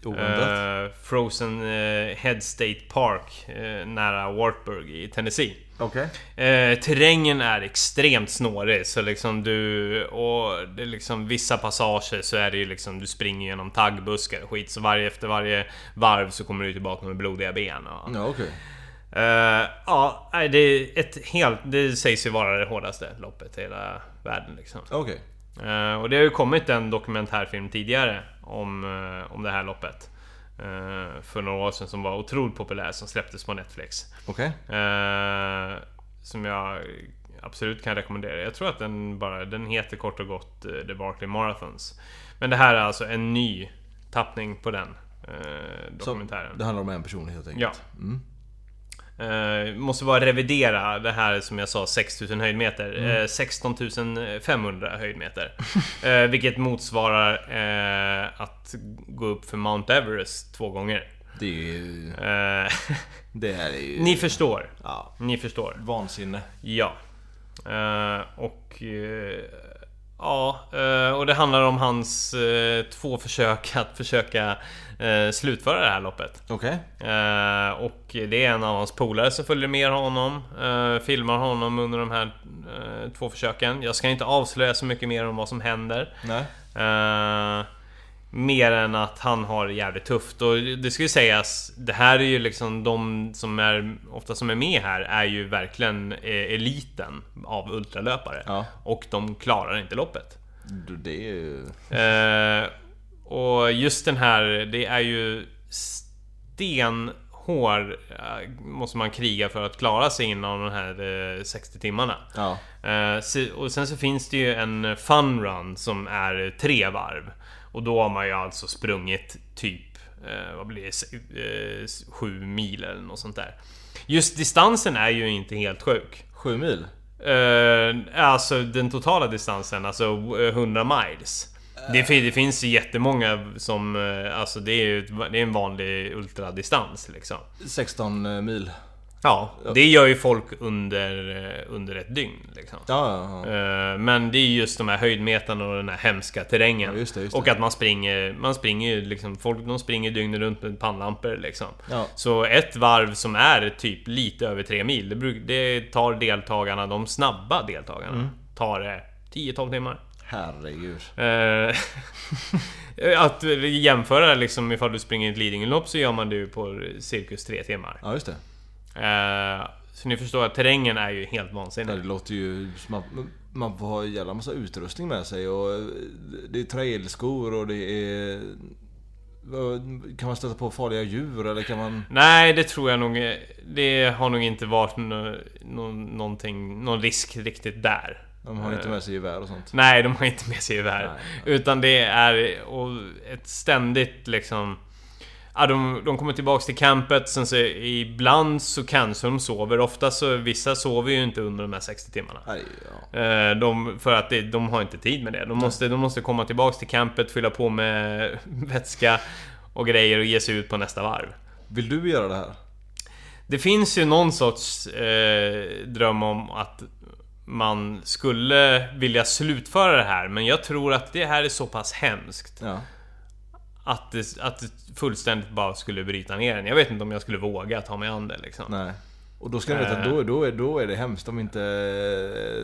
Oväntat. Eh, Frozen eh, Head State Park eh, nära Wartburg i Tennessee. Okej. Eh, terrängen är extremt snårig så liksom du... Och det är liksom vissa passager så är det ju liksom du springer genom taggbuskar och skit så varje, efter varje varv så kommer du tillbaka med blodiga ben och, Ja, okej. Eh, ja, det är ett helt... Det sägs ju vara det hårdaste loppet i hela världen liksom. Okej. Eh, och det har ju kommit en dokumentärfilm tidigare om, eh, om det här loppet. Eh, för några år sedan som var otroligt populär som släpptes på Netflix. Okej. Eh, som jag absolut kan rekommendera. Jag tror att den bara... Den heter kort och gott eh, The Barkley Marathons. Men det här är alltså en ny tappning på den eh, Så dokumentären. det handlar om en person helt enkelt? Ja. Mm. Eh, måste bara revidera det här som jag sa 6000 höjdmeter. Eh, 16 500 höjdmeter. eh, vilket motsvarar eh, att gå upp för Mount Everest två gånger. Det är ju... Det här är ju... ni förstår. Ja. Ni förstår. Vansinne. Ja. Och... ja, och det handlar om hans två försök att försöka eh, slutföra det här loppet. Okej. Eh, och det är en av hans polare som följer med honom. Eh, filmar honom under de här eh, två försöken. Jag ska inte avslöja så mycket mer om vad som händer. Nej. Mer än att han har det jävligt tufft. Och det ska ju sägas, det här är ju liksom de som är ofta som är med här är ju verkligen eliten av ultralöpare. Ja. Och de klarar inte loppet. Det är ju... Eh, och just den här, det är ju stenhår eh, måste man kriga för att klara sig inom de här eh, 60 timmarna. Ja. Eh, och sen så finns det ju en fun run som är tre varv. Och då har man ju alltså sprungit typ, eh, vad blir det, eh, sju mil eller något sånt där. Just distansen är ju inte helt sjuk. Sju mil? Eh, alltså den totala distansen, alltså eh, 100 miles. Det, det finns jättemånga som... eh, Alltså det är ju det är en vanlig ultradistans liksom. 16 eh, mil. Ja, det gör ju folk under, eh, under ett dygn liksom. Ja, ja, ja. Men det är just de här höjdmetarna och den här hemska terrängen. Just det, just det. Och att man springer, man springer ju liksom, folk de springer dygnet runt med pannlampor liksom. Ja. Så ett varv som är typ lite över tre mil, det, bruk, det tar deltagarna, de snabba deltagarna, Mm. tar det 10-12 timmar. Herregud. Eh, att jämföra liksom ifall du springer ett Lidingölopp så gör man det ju på cirkus 3 timmar. Ja, just det. Eh, så ni förstår att terrängen är ju helt vansinnig. det låter ju som att man får ha en jävla massa utrustning med sig och eh, det är trailskor och det är... Kan man stöta på farliga djur eller kan man... Nej, det tror jag nog... Det har nog inte varit nå nå någonting, någon risk riktigt där. De har inte med sig gevär och sånt. Nej, de har inte med sig gevär. Nej, Utan det är ett ständigt liksom... Ja, de, de kommer tillbaks till campet, sen så ibland så kanske de sover. Ofta så, vissa sover ju inte under de här 60 timmarna. Nej, ja. Eh, De, för att det, de har inte tid med det. De måste, de måste komma tillbaks till campet, fylla på med vätska och grejer och ge sig ut på nästa varv. Vill du göra det här? Det finns ju någon sorts eh, dröm om att man skulle vilja slutföra det här, men jag tror att det här är så pass hemskt Ja. att det, att det fullständigt bara skulle bryta ner en. Jag vet inte om jag skulle våga ta mig an det liksom. Nej. Och då ska ni veta att då, då, är, då är det hemskt om inte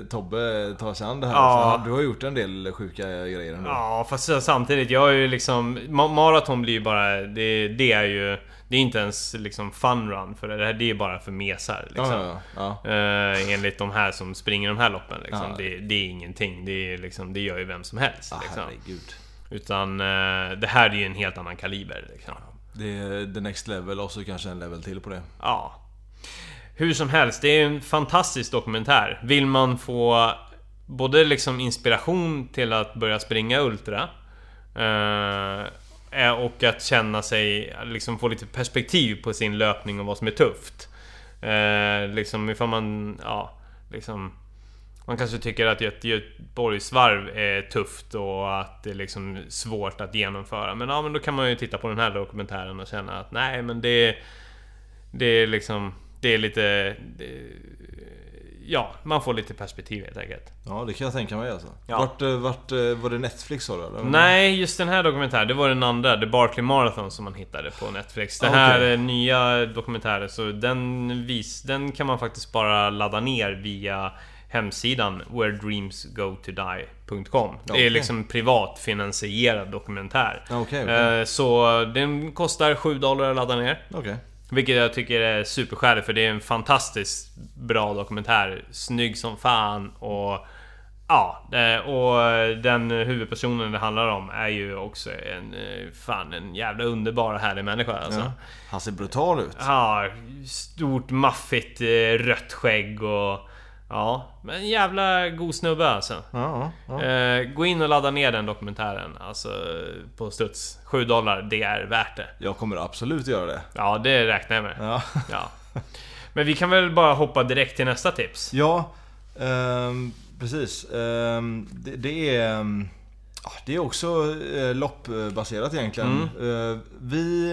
eh, Tobbe tar sig an det här. Ja. Du har gjort en del sjuka grejer ändå. Ja, fast samtidigt, jag är ju liksom... ma- Maraton blir ju bara... Det, det är ju... Det är inte ens liksom fun run för det här. Det är bara för mesar liksom. ja, ja, ja. Eh, enligt de här som springer de här loppen liksom. Det, det är ingenting. Det, är liksom, det gör ju vem som helst. Ah, liksom. herregud. Utan eh, det här är ju en helt annan kaliber liksom. Det är the next level och så kanske en level till på det. Ja. Hur som helst, det är en fantastisk dokumentär. Vill man få både liksom inspiration till att börja springa Ultra eh, Eh, och att känna sig, liksom få lite perspektiv på sin löpning och vad som är tufft. Eh, liksom ifall man, ja, liksom man kanske tycker att ett Göteborgsvarv är tufft och att det är liksom svårt att genomföra. Men ja, men då kan man ju titta på den här dokumentären och känna att nej, men det... Det är liksom... Det är lite... Det, ja, man får lite perspektiv helt enkelt. Ja, det kan jag tänka mig alltså. Ja. Vart, eh, vart eh, var det Netflix sa du? Nej, just den här dokumentären, det var den andra, The Barkley Marathon som man hittade på Netflix. Den här okej. eh, nya dokumentären, så den, vis, den kan man faktiskt bara ladda ner via hemsidan wheredreamsgotodie.com Det är liksom privat finansierad dokumentär. Okej. Eh, Så den kostar 7 dollar att ladda ner. Okej. Vilket jag tycker är superskäligt för det är en fantastiskt bra dokumentär. Snygg som fan och... Ja, eh, och den huvudpersonen det handlar om är ju också en... eh, Fan, en jävla underbar och härlig människa alltså. Ja. Han ser brutal ut. Ja, stort maffigt eh, rött skägg och... Ja, men en jävla god snubbe alltså. Ja, ja. Eh, gå in och ladda ner den dokumentären, alltså på studs. 7 dollar, det är värt det. Jag kommer absolut göra det. Ja, det räknar jag med. Ja. Ja. Men vi kan väl bara hoppa direkt till nästa tips. Ja, ehm, precis. Ehm, det, det är... ehm, ja, det är också eh, loppbaserat egentligen. Eh, vi...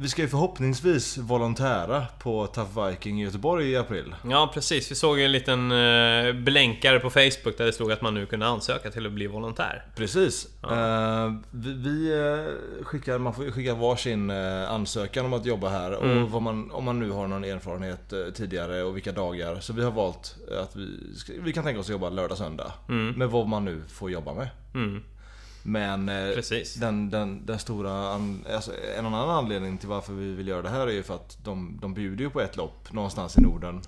vi ska ju förhoppningsvis volontära på Tough Viking i Göteborg i april. Ja, precis. Vi såg ju en liten eh, blänkare på Facebook där det stod att man nu kunde ansöka till att bli volontär. Precis. Eh, vi eh, skickar, man får skicka varsin ansökan om att jobba här. Och vad man, om man nu har någon erfarenhet tidigare och vilka dagar. Så vi har valt att vi, vi kan tänka oss att jobba lördag, söndag. Med vad man nu får jobba med. Mm. Men eh, Precis. den, den, den stora, alltså en annan anledning till varför vi vill göra det här är ju för att de, de bjuder ju på ett lopp någonstans i Norden.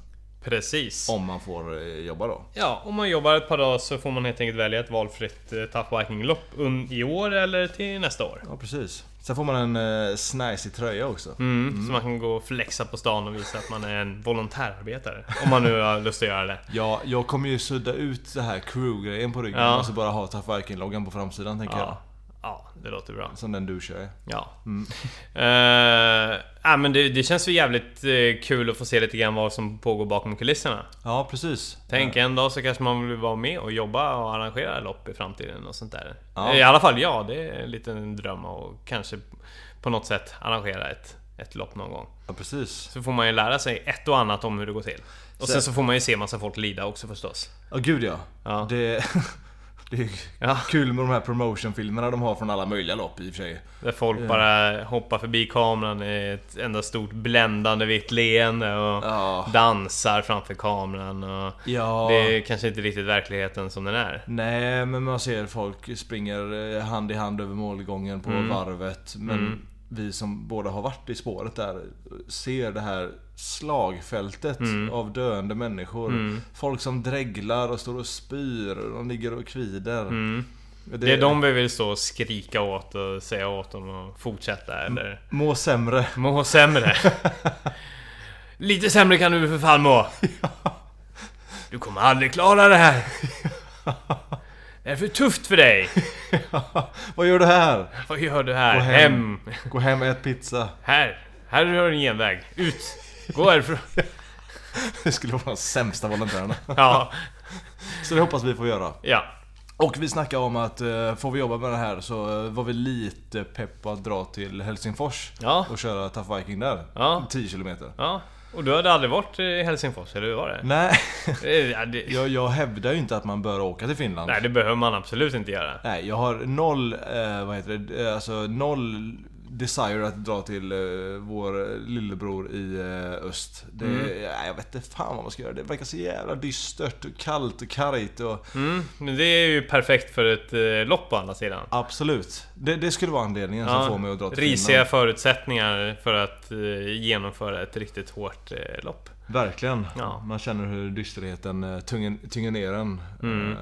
Precis. Om man får eh, jobba då. Ja, om man jobbar ett par dagar så får man helt enkelt välja ett valfritt eh, Tough Viking-lopp i år eller till nästa år. Ja precis. Sen får man en eh, snajsig tröja också. Mm, Så man kan gå och flexa på stan och visa att man är en volontärarbetare. Om man nu har lust att göra det. Ja, jag kommer ju sudda ut det här crew-grejen på ryggen Ja. och så bara ha Tough Viking-loggan på framsidan tänker Ja, ja det låter bra. jag. Som den du kör. Ja. Eh, ja, men det, det känns ju jävligt eh, kul att få se lite grann vad som pågår bakom kulisserna. Ja, precis. Tänk en dag så kanske man vill vara med och jobba och arrangera lopp i framtiden och sånt där. Ja. I alla fall ja, det är en liten dröm och kanske på något sätt arrangera ett, ett lopp någon gång. Ja, precis. Så får man ju lära sig ett och annat om hur det går till. Och sen så får man ju se massa folk lida också förstås. Ja, gud ja. Ja. Det, det är Ja. kul med de här promotionfilmerna de har från alla möjliga lopp i och för sig. Där folk bara hoppar förbi kameran i ett enda stort bländande vitt leende och Ja. dansar framför kameran. Och Ja. Det är kanske inte riktigt verkligheten som den är. Nej, men man ser folk springer eh, hand i hand över målgången på varvet. Men vi som båda har varit i spåret där ser det här slagfältet av döende människor. Folk som dreglar och står och spyr. De ligger och kvider. Det är de vi vill stå och skrika åt och säga åt dem att fortsätta eller Må sämre. må sämre. Lite sämre kan du för fan må. Du kommer aldrig klara det här. Det är för tufft för dig. Vad gör du här? Vad gör du här? Gå hem. hem. Gå hem och ät pizza. Här! Här har du en genväg. Ut! Gå härifrån. Det skulle vara de sämsta volontärerna. Ja. Så det hoppas vi får göra. Ja. Och vi snackade om att eh, får vi jobba med det här så eh, var vi lite pepp att dra till Helsingfors Ja. och köra Tough Viking där. Ja. 10 km. Ja. Och du hade aldrig varit i Helsingfors, eller hur var det? Nej, Ja, det... jag, jag hävdar ju inte att man bör åka till Finland. Nej, det behöver man absolut inte göra. Nej, jag har noll, eh, vad heter det, Eh, alltså noll desire att dra till eh, vår lillebror i eh, öst. Det, Mm. nej, jag vet inte fan vad man ska göra. Det verkar så jävla dystert och kallt och kargt och... Mm, men det är ju perfekt för ett eh, lopp på andra sidan. Absolut. Det, det skulle vara anledningen som får mig att dra till risiga Finland. förutsättningar för att genomföra ett riktigt hårt lopp. Verkligen. Ja. Man känner hur dysterheten eh, tynger, ner en. Mm. Eh,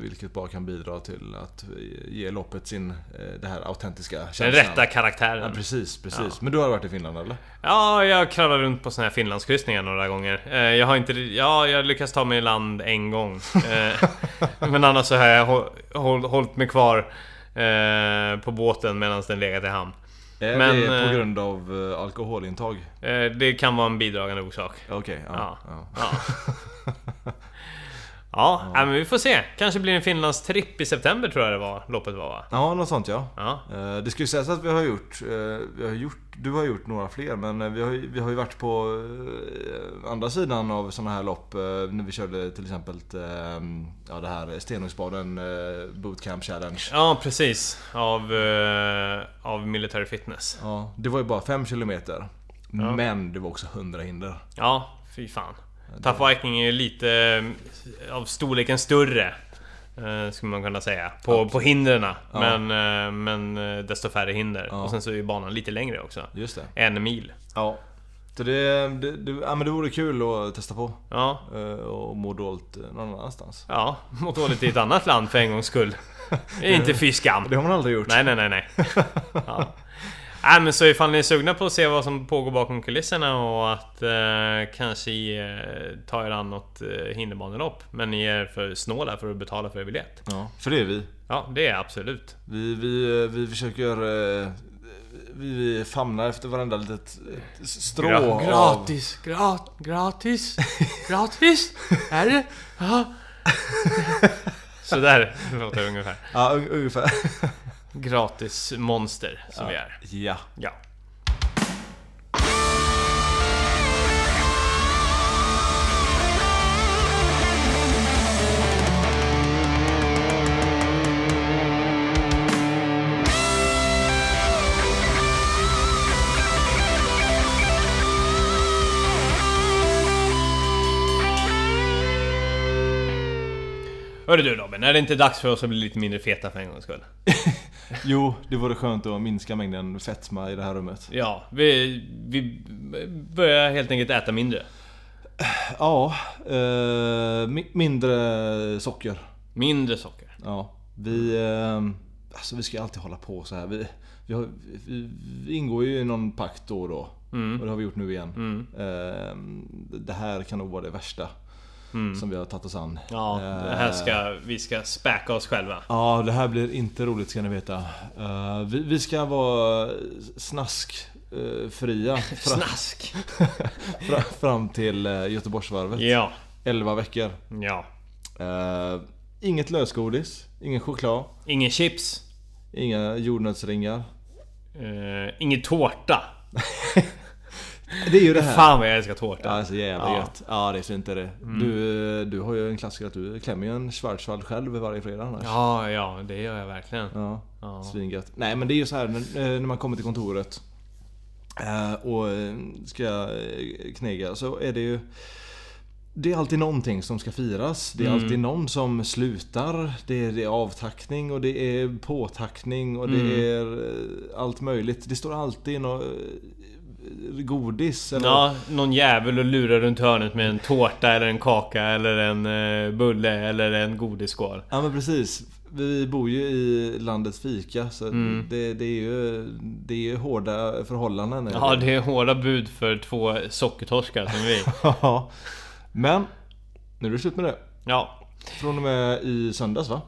vilket bara kan bidra till att ge loppet sin, eh, det här autentiska Den känslan. rätta karaktären. Ja, precis, precis. Ja. Men du har varit i Finland eller? Ja, jag kravlar runt på såna här Finlandskryssningar några gånger. Jag har inte... Ja, jag lyckats ta mig i land en gång. Men annars så har jag hå- håll- hållit mig kvar på båten medan den legat i hamn. Är Men, det eh, på grund av eh, alkoholintag? Eh, Det kan vara en bidragande orsak. Okej, ja. Ja. ja. Ja. Ja, ja. men vi får se. Kanske blir det en Finlandstripp i september tror jag det var, loppet var va? Ja, något sånt ja. Ja. Eh, Det ska ju sägas att vi har gjort, eh, vi har gjort du har gjort några fler men eh, vi har, ju- vi har ju varit på andra sidan av sådana här lopp när vi körde till exempel ja, det här Stenungsbaden Bootcamp Challenge. Ja, precis. Av, av Military Fitness. Ja, det var ju bara 5 km. Ja. Men det var också 100 hinder. Ja, fy fan. Tough Viking är ju lite eh, av storleken större. eh, Skulle man kunna säga. På, på hindren. Ja. Men, eh, men desto färre hinder. Ja. Och sen så är ju banan lite längre också. Just det. En mil. Ja. Så det, det, det, ja, men det vore kul att testa på. Ja, Och må dåligt någon annanstans. ja. Mot dåligt i ett annat land för en gångs skull. Inte fy skam. Det har man aldrig gjort. Nej, nej, nej, nej. Ja. Nej men så ifall ni är sugna på att se vad som pågår bakom kulisserna och att eh, kanske eh, ta er an något eh, hinderbanelopp. Men ni är för snåla för att betala för er biljett. Ja, för det är vi. Ja, det är absolut. Vi, vi, vi försöker... eh, Vi, vi famnar efter varenda litet eh, strå Gra- av... gratis, grat, gratis, gratis. Är det? Ja. Sådär låter det ungefär. Ja, un, ungefär. gratis monster som ja. vi är. Ja. ja. Hörru du Robin, är det inte dags för oss att bli lite mindre feta för en gångs skull? Jo, det vore skönt att minska mängden fetma i det här rummet. Ja, vi, vi börjar helt enkelt äta mindre. Ja, eh, mi- mindre socker. Mindre socker. Ja, vi... Eh, alltså vi ska alltid hålla på så här. Vi, vi, har, vi, vi ingår ju i någon pakt då och då. Och det har vi gjort nu igen. Mm. Eh, det här kan nog vara det värsta som vi har tagit oss an. Ja, det här ska, vi ska späka oss själva. Ja, det här blir inte roligt ska ni veta. Eh, vi, vi ska vara snaskfria fram, Snask! fram, till eh, Göteborgsvarvet. Ja, 11 veckor. ja. Eh, inget lösgodis, ingen choklad, Ingen chips. inga jordnötsringar. Uh, ingen tårta. Det är ju det här. Fan vad jag älskar tårta. Ja, det är så jävla Ja. gött. Ja, det är fint är det. Du, du har ju en klassiker att du klämmer ju en Schwarzwald själv varje fredag annars. Ja, ja, det gör jag verkligen. Ja, Ja. svingött. Nej men det är ju så här när, när man kommer till kontoret eh, och eh, ska eh, knega så är det ju det är alltid någonting som ska firas. Det är Mm. alltid någon som slutar. Det är, det är avtackning och det är påtackning och det Mm. är eh, allt möjligt. Det står alltid något godis eller Ja, någon jävel och lurar runt hörnet med en tårta eller en kaka eller en eh, bulle eller en godisskål. Ja men precis. Vi bor ju i landets fika så Mm. det, det är ju det är ju hårda förhållanden. Ja, det är hårda bud för två sockertorskar som vi. Ja. Men nu är det slut med det. Ja, Från och med i söndags va?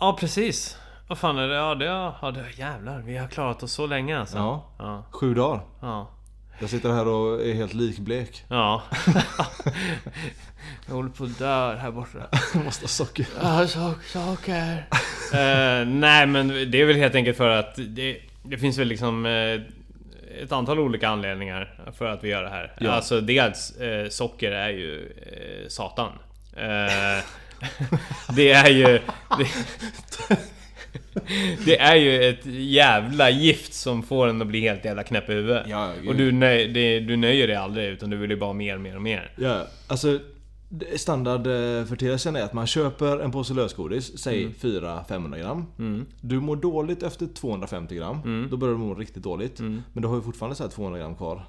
ja precis. Vad fan är det? Ja, det, ja det, jävlar. Vi har klarat oss så länge alltså. Ja. Ja. Sju dagar. Ja. Jag sitter här och är helt likblek. ja. jag håller på att dö här borta. Jag måste ha socker. Ja, sak, saker. Eh, nej men det är väl helt enkelt för att det, det finns väl liksom eh, ett antal olika anledningar för att vi gör det här. Ja. Alltså dels eh, socker är ju eh, satan. Det är ju... Det, det är ju ett jävla gift som får en att bli helt jävla knäpp i huvudet. Ja, och du, nöj, det, du nöjer dig aldrig utan du vill ju bara mer och mer och mer. Ja, alltså det- Standardföreteelsen är att man köper en påse lösgodis, säg Mm. 400-500 gram. Du mår dåligt efter 250 gram. Mm. Då börjar du må riktigt dåligt. Men du har ju fortfarande så här 200 gram kvar.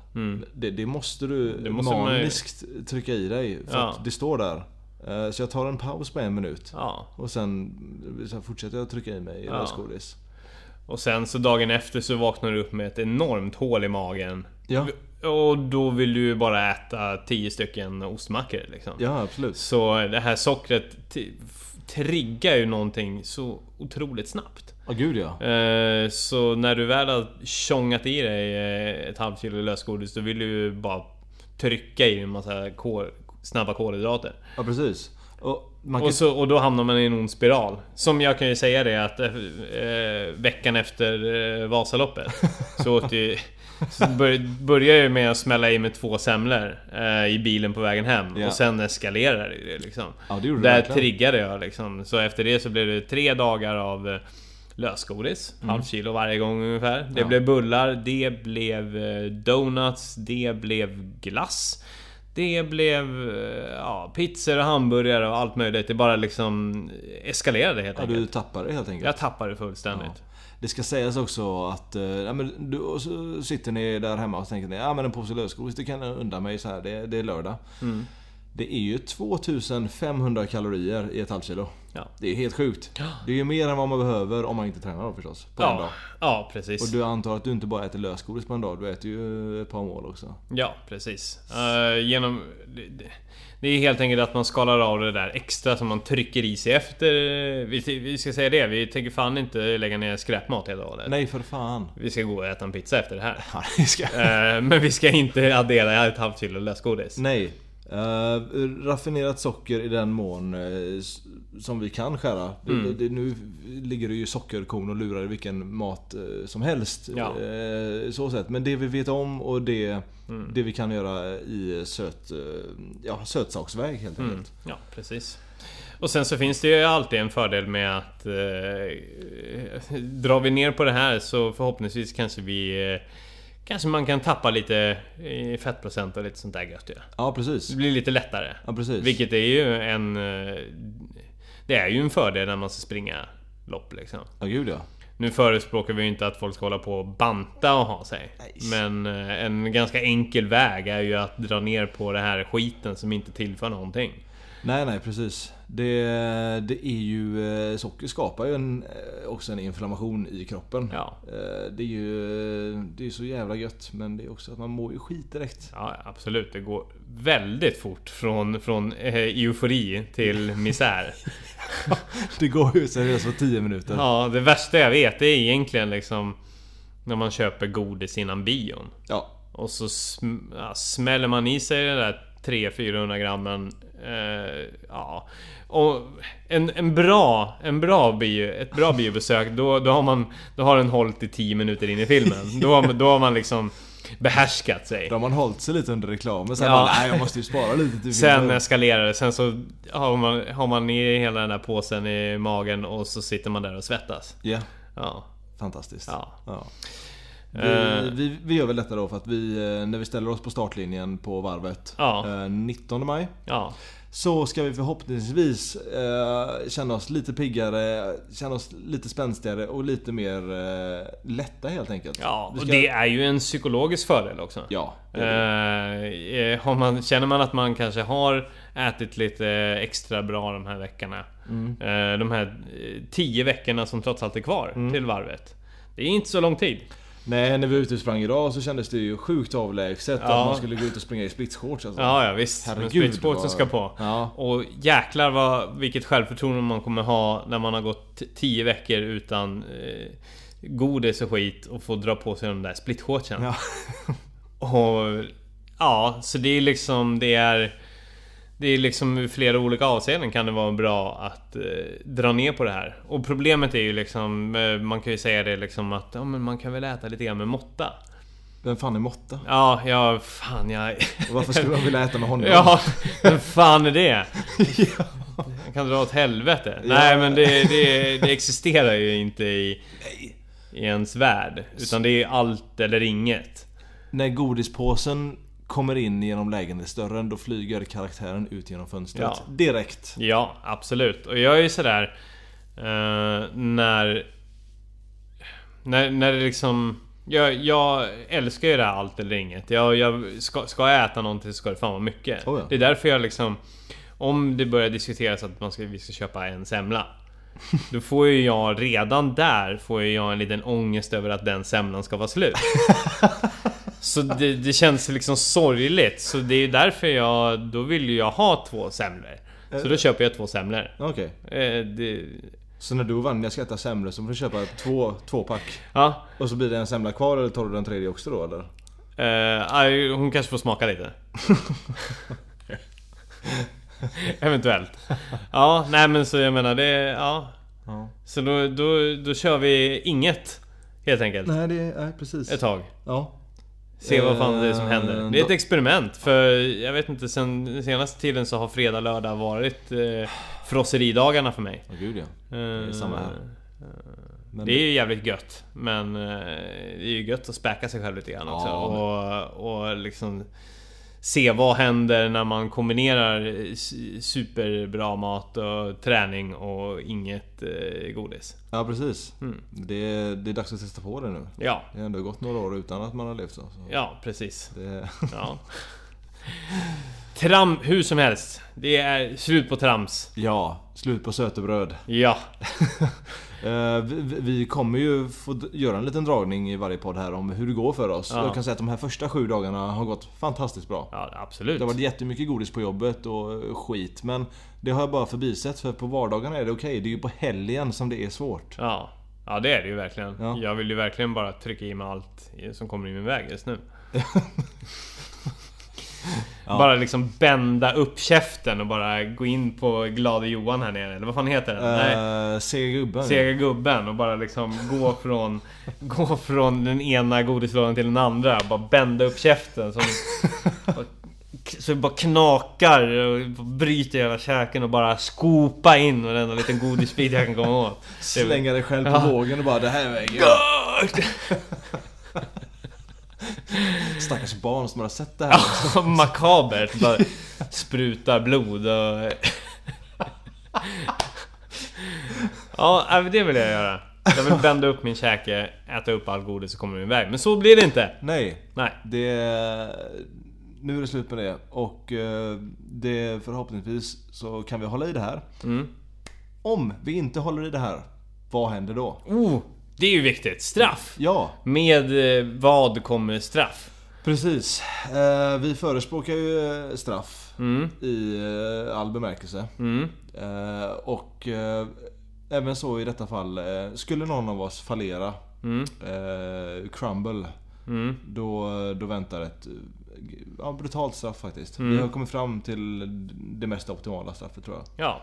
Det, det måste du Mm. Det måste man ju- maniskt trycka i dig. För Ja. att det står där. Eh, Så jag tar en paus på en minut. Ja. Och sen så fortsätter jag trycka i mig lösgodis. Och sen så dagen efter så vaknar du upp med ett enormt hål i magen. Ja. Och då vill du ju bara äta 10 stycken ostmackor liksom. Ja, absolut. Så det här sockret triggar ju någonting så otroligt snabbt. Ja, gud ja. Eh, Så när du väl har tjongat i dig eh, ett halvt kilo lösgodis då vill du ju bara trycka i en massa kol, snabba kolhydrater. Ja, precis. Och kan... Och, så, och då hamnar man i en ond spiral. Som jag kan ju säga det att eh, veckan efter eh, Vasaloppet så åt ju... Så bör, började jag med att smälla i mig två semlor eh, i bilen på vägen hem Ja. och sen eskalerade det liksom. Ja, det Där verkligen. triggade jag liksom. Så efter det så blev det tre dagar av eh, lösgodis. Halv kilo varje gång ungefär. Det Mm. Ja. blev bullar, det blev eh, donuts, det blev glass. Det blev eh, ja, pizzor och hamburgare och allt möjligt. Det bara liksom eskalerade helt Ja, enkelt. du tappar det helt enkelt. Jag tappade fullständigt. Det ska sägas också att eh, ja, men du, så sitter ni där hemma och tänker ni, ja men en påse lösgodis det kan jag undan mig så här. Det, det är lördag. Mm. Det är ju 2500 kalorier i ett halvt kilo. Ja. Det är helt sjukt. Det är ju mer än vad man behöver om man inte tränar då förstås. På en dag. Ja, ja, precis. Och du antar att du inte bara äter lösgodis på en dag, du äter ju ett par mål också. Ja, precis. Eh, genom... Det, är helt enkelt att man skalar av det där extra som man trycker i sig efter... Vi, vi ska säga det, vi tänker fan inte lägga ner skräpmat hela dagen. Nej för fan. Vi ska gå och äta en pizza efter det här. Ja, det ska... Eh, men vi ska inte addera ett halvt kilo lösgodis. Nej. Uh, raffinerat socker i den mån eh, s- som vi kan skära. Mm. Det, det, nu ligger det ju sockerkorn och lurar i vilken mat eh, som helst. Ja. Eh, så sätt. Men det vi vet om och det, Mm. det vi kan göra i söt, eh, ja, sötsaksväg helt Mm. enkelt. Ja, precis. Och sen så finns det ju alltid en fördel med att eh, Drar vi ner på det här så förhoppningsvis kanske vi eh, Kanske man kan tappa lite i fettprocent och lite sånt där gött ju. Ja precis. Det blir lite lättare. Ja, precis. Vilket är ju en... eh, Det är ju en fördel när man ska springa lopp liksom. Ja, gud ja. Nu förespråkar vi ju inte att folk ska hålla på och banta och ha sig. Men eh, en ganska enkel väg är ju att dra ner på det här skiten som inte tillför någonting. Nej, nej precis. Det, det är ju... eh, Socker skapar ju en, eh, också en inflammation i kroppen. Ja. Eh, Det är ju det är så jävla gött men det är också att man mår ju skit direkt. Ja, absolut. Det går väldigt fort från, från eufori till misär. Det går ju seriöst på 10 minuter. Ja, det värsta jag vet är egentligen liksom när man köper godis innan bion. Ja. Och så sm ja, smäller man i sig den där 300-400 grammen. Eh, ja. Och en, en bra, en bra bio, ett bra biobesök, då, då, har man, då har den hållit i 10 minuter in i filmen. Då, man- då har man liksom behärskat sig. Då har man hållit sig lite under reklamen. Sen Ja. bara, nej jag måste ju spara lite till Sen filmen." eskalerar det, sen så har man, har man i hela den där påsen i magen och så sitter man där och svettas. Ja, Ja. fantastiskt. Ja. Ja. Eh. Vi, vi, vi gör väl detta då för att vi, eh, när vi ställer oss på startlinjen på varvet Ja. eh, 19 maj Ja. Så ska vi förhoppningsvis eh, känna oss lite piggare, känna oss lite spänstigare och lite mer eh, lätta helt enkelt. Ja, Vi och ska- det är ju en psykologisk fördel också. Ja, det det. Eh, man, känner man att man kanske har ätit lite extra bra de här veckorna. Mm. Eh, de här eh, tio veckorna som trots allt är kvar till varvet. Det är inte så lång tid. Nej, när vi var ute och sprang idag så kändes det ju sjukt avlägset Ja. att man skulle gå ut och springa i splitshorts alltså. Ja, ja visst. Men Herregud, splitsportsen vad- ska på. Ja. Och jäklar vad, vilket självförtroende man kommer ha när man har gått t- tio veckor utan eh, godis och skit och får dra på sig de där splitshortsen. Ja. Och ja, så det är liksom det är Det är liksom ur flera olika avseenden kan det vara bra att eh, dra ner på det här. Och problemet är ju liksom eh, Man kan ju säga det liksom att ja, men man kan väl äta lite grann med måtta. Vem fan är Motta? Ja, ja fan jag... Och varför skulle de vilja äta med honom? Ja, vem fan är det? Jag kan dra åt helvete. Nej men det, det, det existerar ju inte i, i ens värld. Utan det är allt eller inget. När godispåsen kommer in genom lägenhetsdörren då flyger karaktären ut genom fönstret. Ja. Direkt. Ja, absolut. Och jag är ju sådär... Eh, när... När, när det liksom... Jag, jag älskar ju det här allt eller inget. Jag, jag ska, ska jag äta någonting så ska det fan vara mycket. Oh ja. Det är därför jag liksom... Om det börjar diskuteras att man ska, vi ska köpa en semla. Då får ju jag redan där får jag en liten ångest över att den semlan ska vara slut. Så det, det känns liksom sorgligt. Så det är därför jag... Då vill jag ha två semlor. Så då köper jag två semlor. Okej. Eh, det, Så när du och Vanja ska äta semlor så får du köpa två, två pack. ja. Och så blir det en semla kvar eller tar du den tredje också då eller? Eh, aj, hon kanske får smaka lite. Eventuellt. Ja, nej men så jag menar det... Ja. Ja. Så då, då, då kör vi inget. Helt enkelt. Nej, det är nej, precis. Ett tag. Ja. Se vad fan det är som Eh, händer. Det är ett experiment. För jag vet inte, sen senaste tiden så har fredag, lördag varit eh, frosseridagarna för mig. Åh gud ja. Eh, är samma här. Men Det är ju jävligt gött. Men eh, det är ju gött att späka sig själv lite grann också. Ja, och, och liksom se vad händer när man kombinerar s- superbra mat och träning och inget eh, godis. Ja precis. Mm. Det, är, det är dags att testa på det nu. Ja, Det har ändå gått några år utan att man har levt så. så ja precis. det, Ja. Tram, hur som helst. Det är slut på trams. ja, slut på sötebröd. Ja, Eh, vi, vi- kommer ju få göra en liten dragning i varje podd här om hur det går för oss. Ja. Jag kan säga att de här första sju dagarna har gått fantastiskt bra. ja absolut. Det har varit jättemycket godis på jobbet och eh, skit men det har jag bara förbisett för på vardagarna är det okej. Det är ju på helgen som det är svårt. Ja, ja det är det ju verkligen. Ja. Jag vill ju verkligen bara trycka i mig allt som kommer i min väg just nu. Bara liksom bända upp käften och bara gå in på Glade Johan här nere, eller vad fan heter den? Nej. Uh, Sega gubben. Sega gubben och bara liksom gå från Gå från den ena godislådan till den andra Bara bända upp käften som bara- Så det bara knakar och bryter hela käken och bara skopa in varenda liten godisbit jag kan komma åt Slänga dig själv på Ja. vågen och bara det här väger jag. Stackars barn som har sett det här. Ja, makabert. Bara sprutar blod och... Ja, äh, det vill jag göra. Jag vill bända upp min käke, äta upp all godis och komma min väg. Men så blir det inte. Nej, Nej. det... Nu är det slut med det och eh, det förhoppningsvis så kan vi hålla i det här. Mm. Om vi inte håller i det här, vad händer då? Oh, det är ju viktigt. Straff. Ja, Med eh, vad kommer straff? precis. Eh, vi förespråkar ju eh, straff Mm, i eh, all bemärkelse. mm, Eh, och eh, även så i detta fall, eh, skulle någon av oss fallera, mm, eh, crumble, mm. då, då väntar ett eh, ja, brutalt straff faktiskt. Mm. Vi har kommit fram till det mest optimala straffet tror jag. Ja.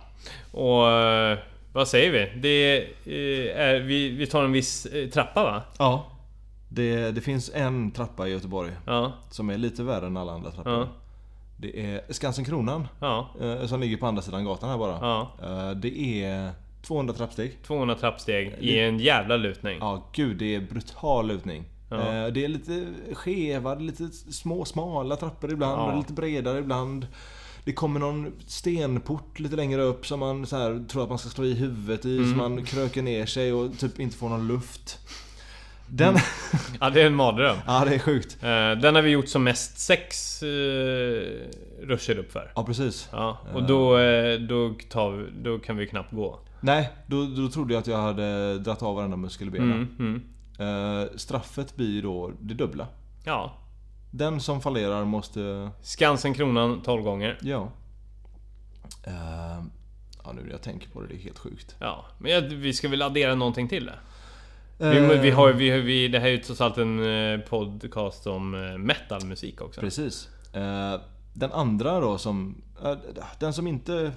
Och eh, vad säger vi? Det eh, är, vi, vi tar en viss eh, trappa va? Ja. Det, det finns en trappa i Göteborg Ja. som är lite värre än alla andra trappor. Ja. Det är Skansen Kronan, Ja. eh, som ligger på andra sidan gatan här bara. Ja. Det är 200 trappsteg. 200 trappsteg i en jävla lutning. Ja, gud det är brutal lutning. Ja. Det är lite skeva, lite små smala trappor ibland, Ja. och lite bredare ibland. Det kommer någon stenport lite längre upp som man så här, tror att man ska slå i huvudet i, Mm. så man kröker ner sig och typ inte får någon luft. Den... Mm. Ja, det är en mardröm. ja, det är sjukt. Eh, Den har vi gjort som mest sex uh, ruscher upp för. Ja, precis. Ja, och då, eh, då, tar vi, då kan vi knappt gå. Nej, då, då trodde jag att jag hade dratt av varenda muskel i benen. Mm, mm. Eh, straffet blir då det dubbla. Ja. Den som fallerar måste... Skansen kronan 12 gånger. Ja. Eh, ja, nu när jag tänker på det, det är helt sjukt. Ja, men jag, vi ska väl addera någonting till det? Vi, vi har, vi, vi, det här är ju trots allt en eh, podcast om eh, metalmusik också. Precis. Eh, den andra då som... eh, den som inte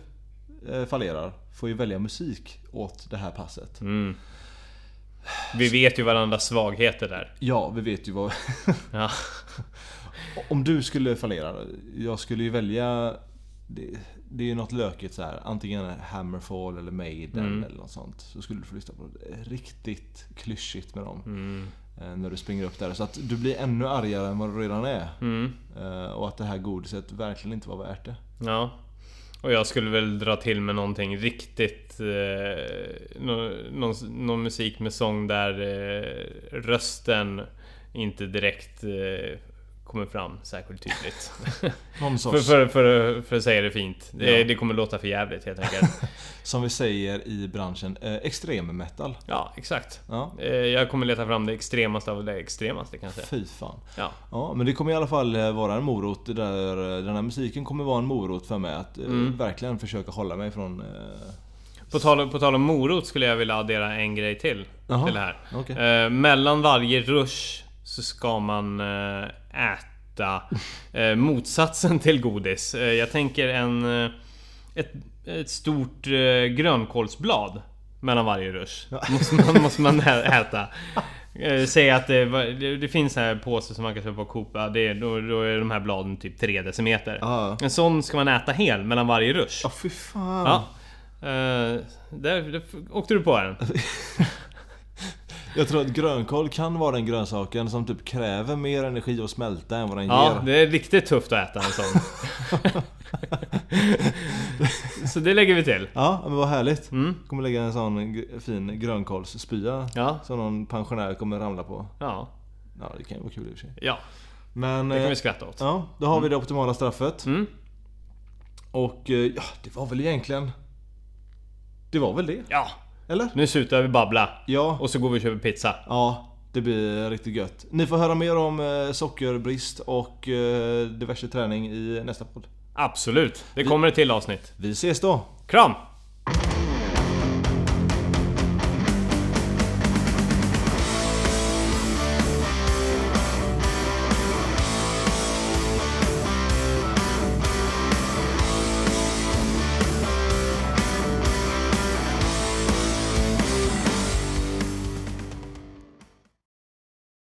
eh, fallerar får ju välja musik åt det här passet. Mm. Vi vet ju varandras svagheter där. Ja, vi vet ju vad... Ja. Om du skulle fallera, jag skulle ju välja... Det, det är ju något lökigt så här. Antingen Hammerfall eller Maiden Mm. eller något sånt. Så skulle du få lyssna på det. Riktigt klyschigt med dem. Mm. eh, När du springer upp där. Så att du blir ännu argare än vad du redan är. Mm. Eh, Och att det här godiset verkligen inte var värt det. Ja. Och jag skulle väl dra till med någonting riktigt... Eh, någon, någon, någon musik med sång där eh, rösten inte direkt eh, kommer fram särskilt tydligt. För, för, för, för att säga det fint. Det, Ja. det kommer låta för jävligt helt enkelt. som vi säger i branschen, eh, extrem metal. Ja, exakt. Ja, Eh, jag kommer leta fram det extremaste av det extremaste kanske. fy fan. Ja. Ja, men det kommer i alla fall eh, vara en morot där eh, den här musiken kommer vara en morot för mig att eh, Mm. verkligen försöka hålla mig från... Eh, På tal, på tal om morot skulle jag vilja addera en grej till. Jaha. Till det här. Okej. Eh, mellan varje rush så ska man äta eh, motsatsen till godis. Eh, jag tänker en... Eh, ett, ett stort eh, grönkålsblad mellan varje rush. Måste man, måste man äta. Eh, Säg att det, det, finns här påsar som man kan köpa på Coop. Det är, då, då är de här bladen typ 3 decimeter. Ja. En sån ska man äta hel mellan varje rush. Ja, fy fan. Ja. Eh, där, där åkte du på den. Jag tror att grönkål kan vara den grönsaken som typ kräver mer energi att smälta än vad den Ja, ger. det är riktigt tufft att äta en sån. Så det lägger vi till. Ja, men vad härligt. Mm. Kommer lägga en sån fin grönkålsspya Ja, som någon pensionär kommer ramla på. ja, Ja, det kan ju vara kul i och för sig. ja. Men... Det kan eh, vi skratta åt. Ja, då har vi det optimala straffet. Mm. Och eh, ja, det var väl egentligen... Det var väl det? Ja, Eller? nu slutar vi babbla. Ja. Och så går vi och köper pizza. Ja, det blir riktigt gött. Ni får höra mer om eh, sockerbrist och eh, diverse träning i nästa podd. Absolut. Det kommer ett till avsnitt. Vi ses då! Kram!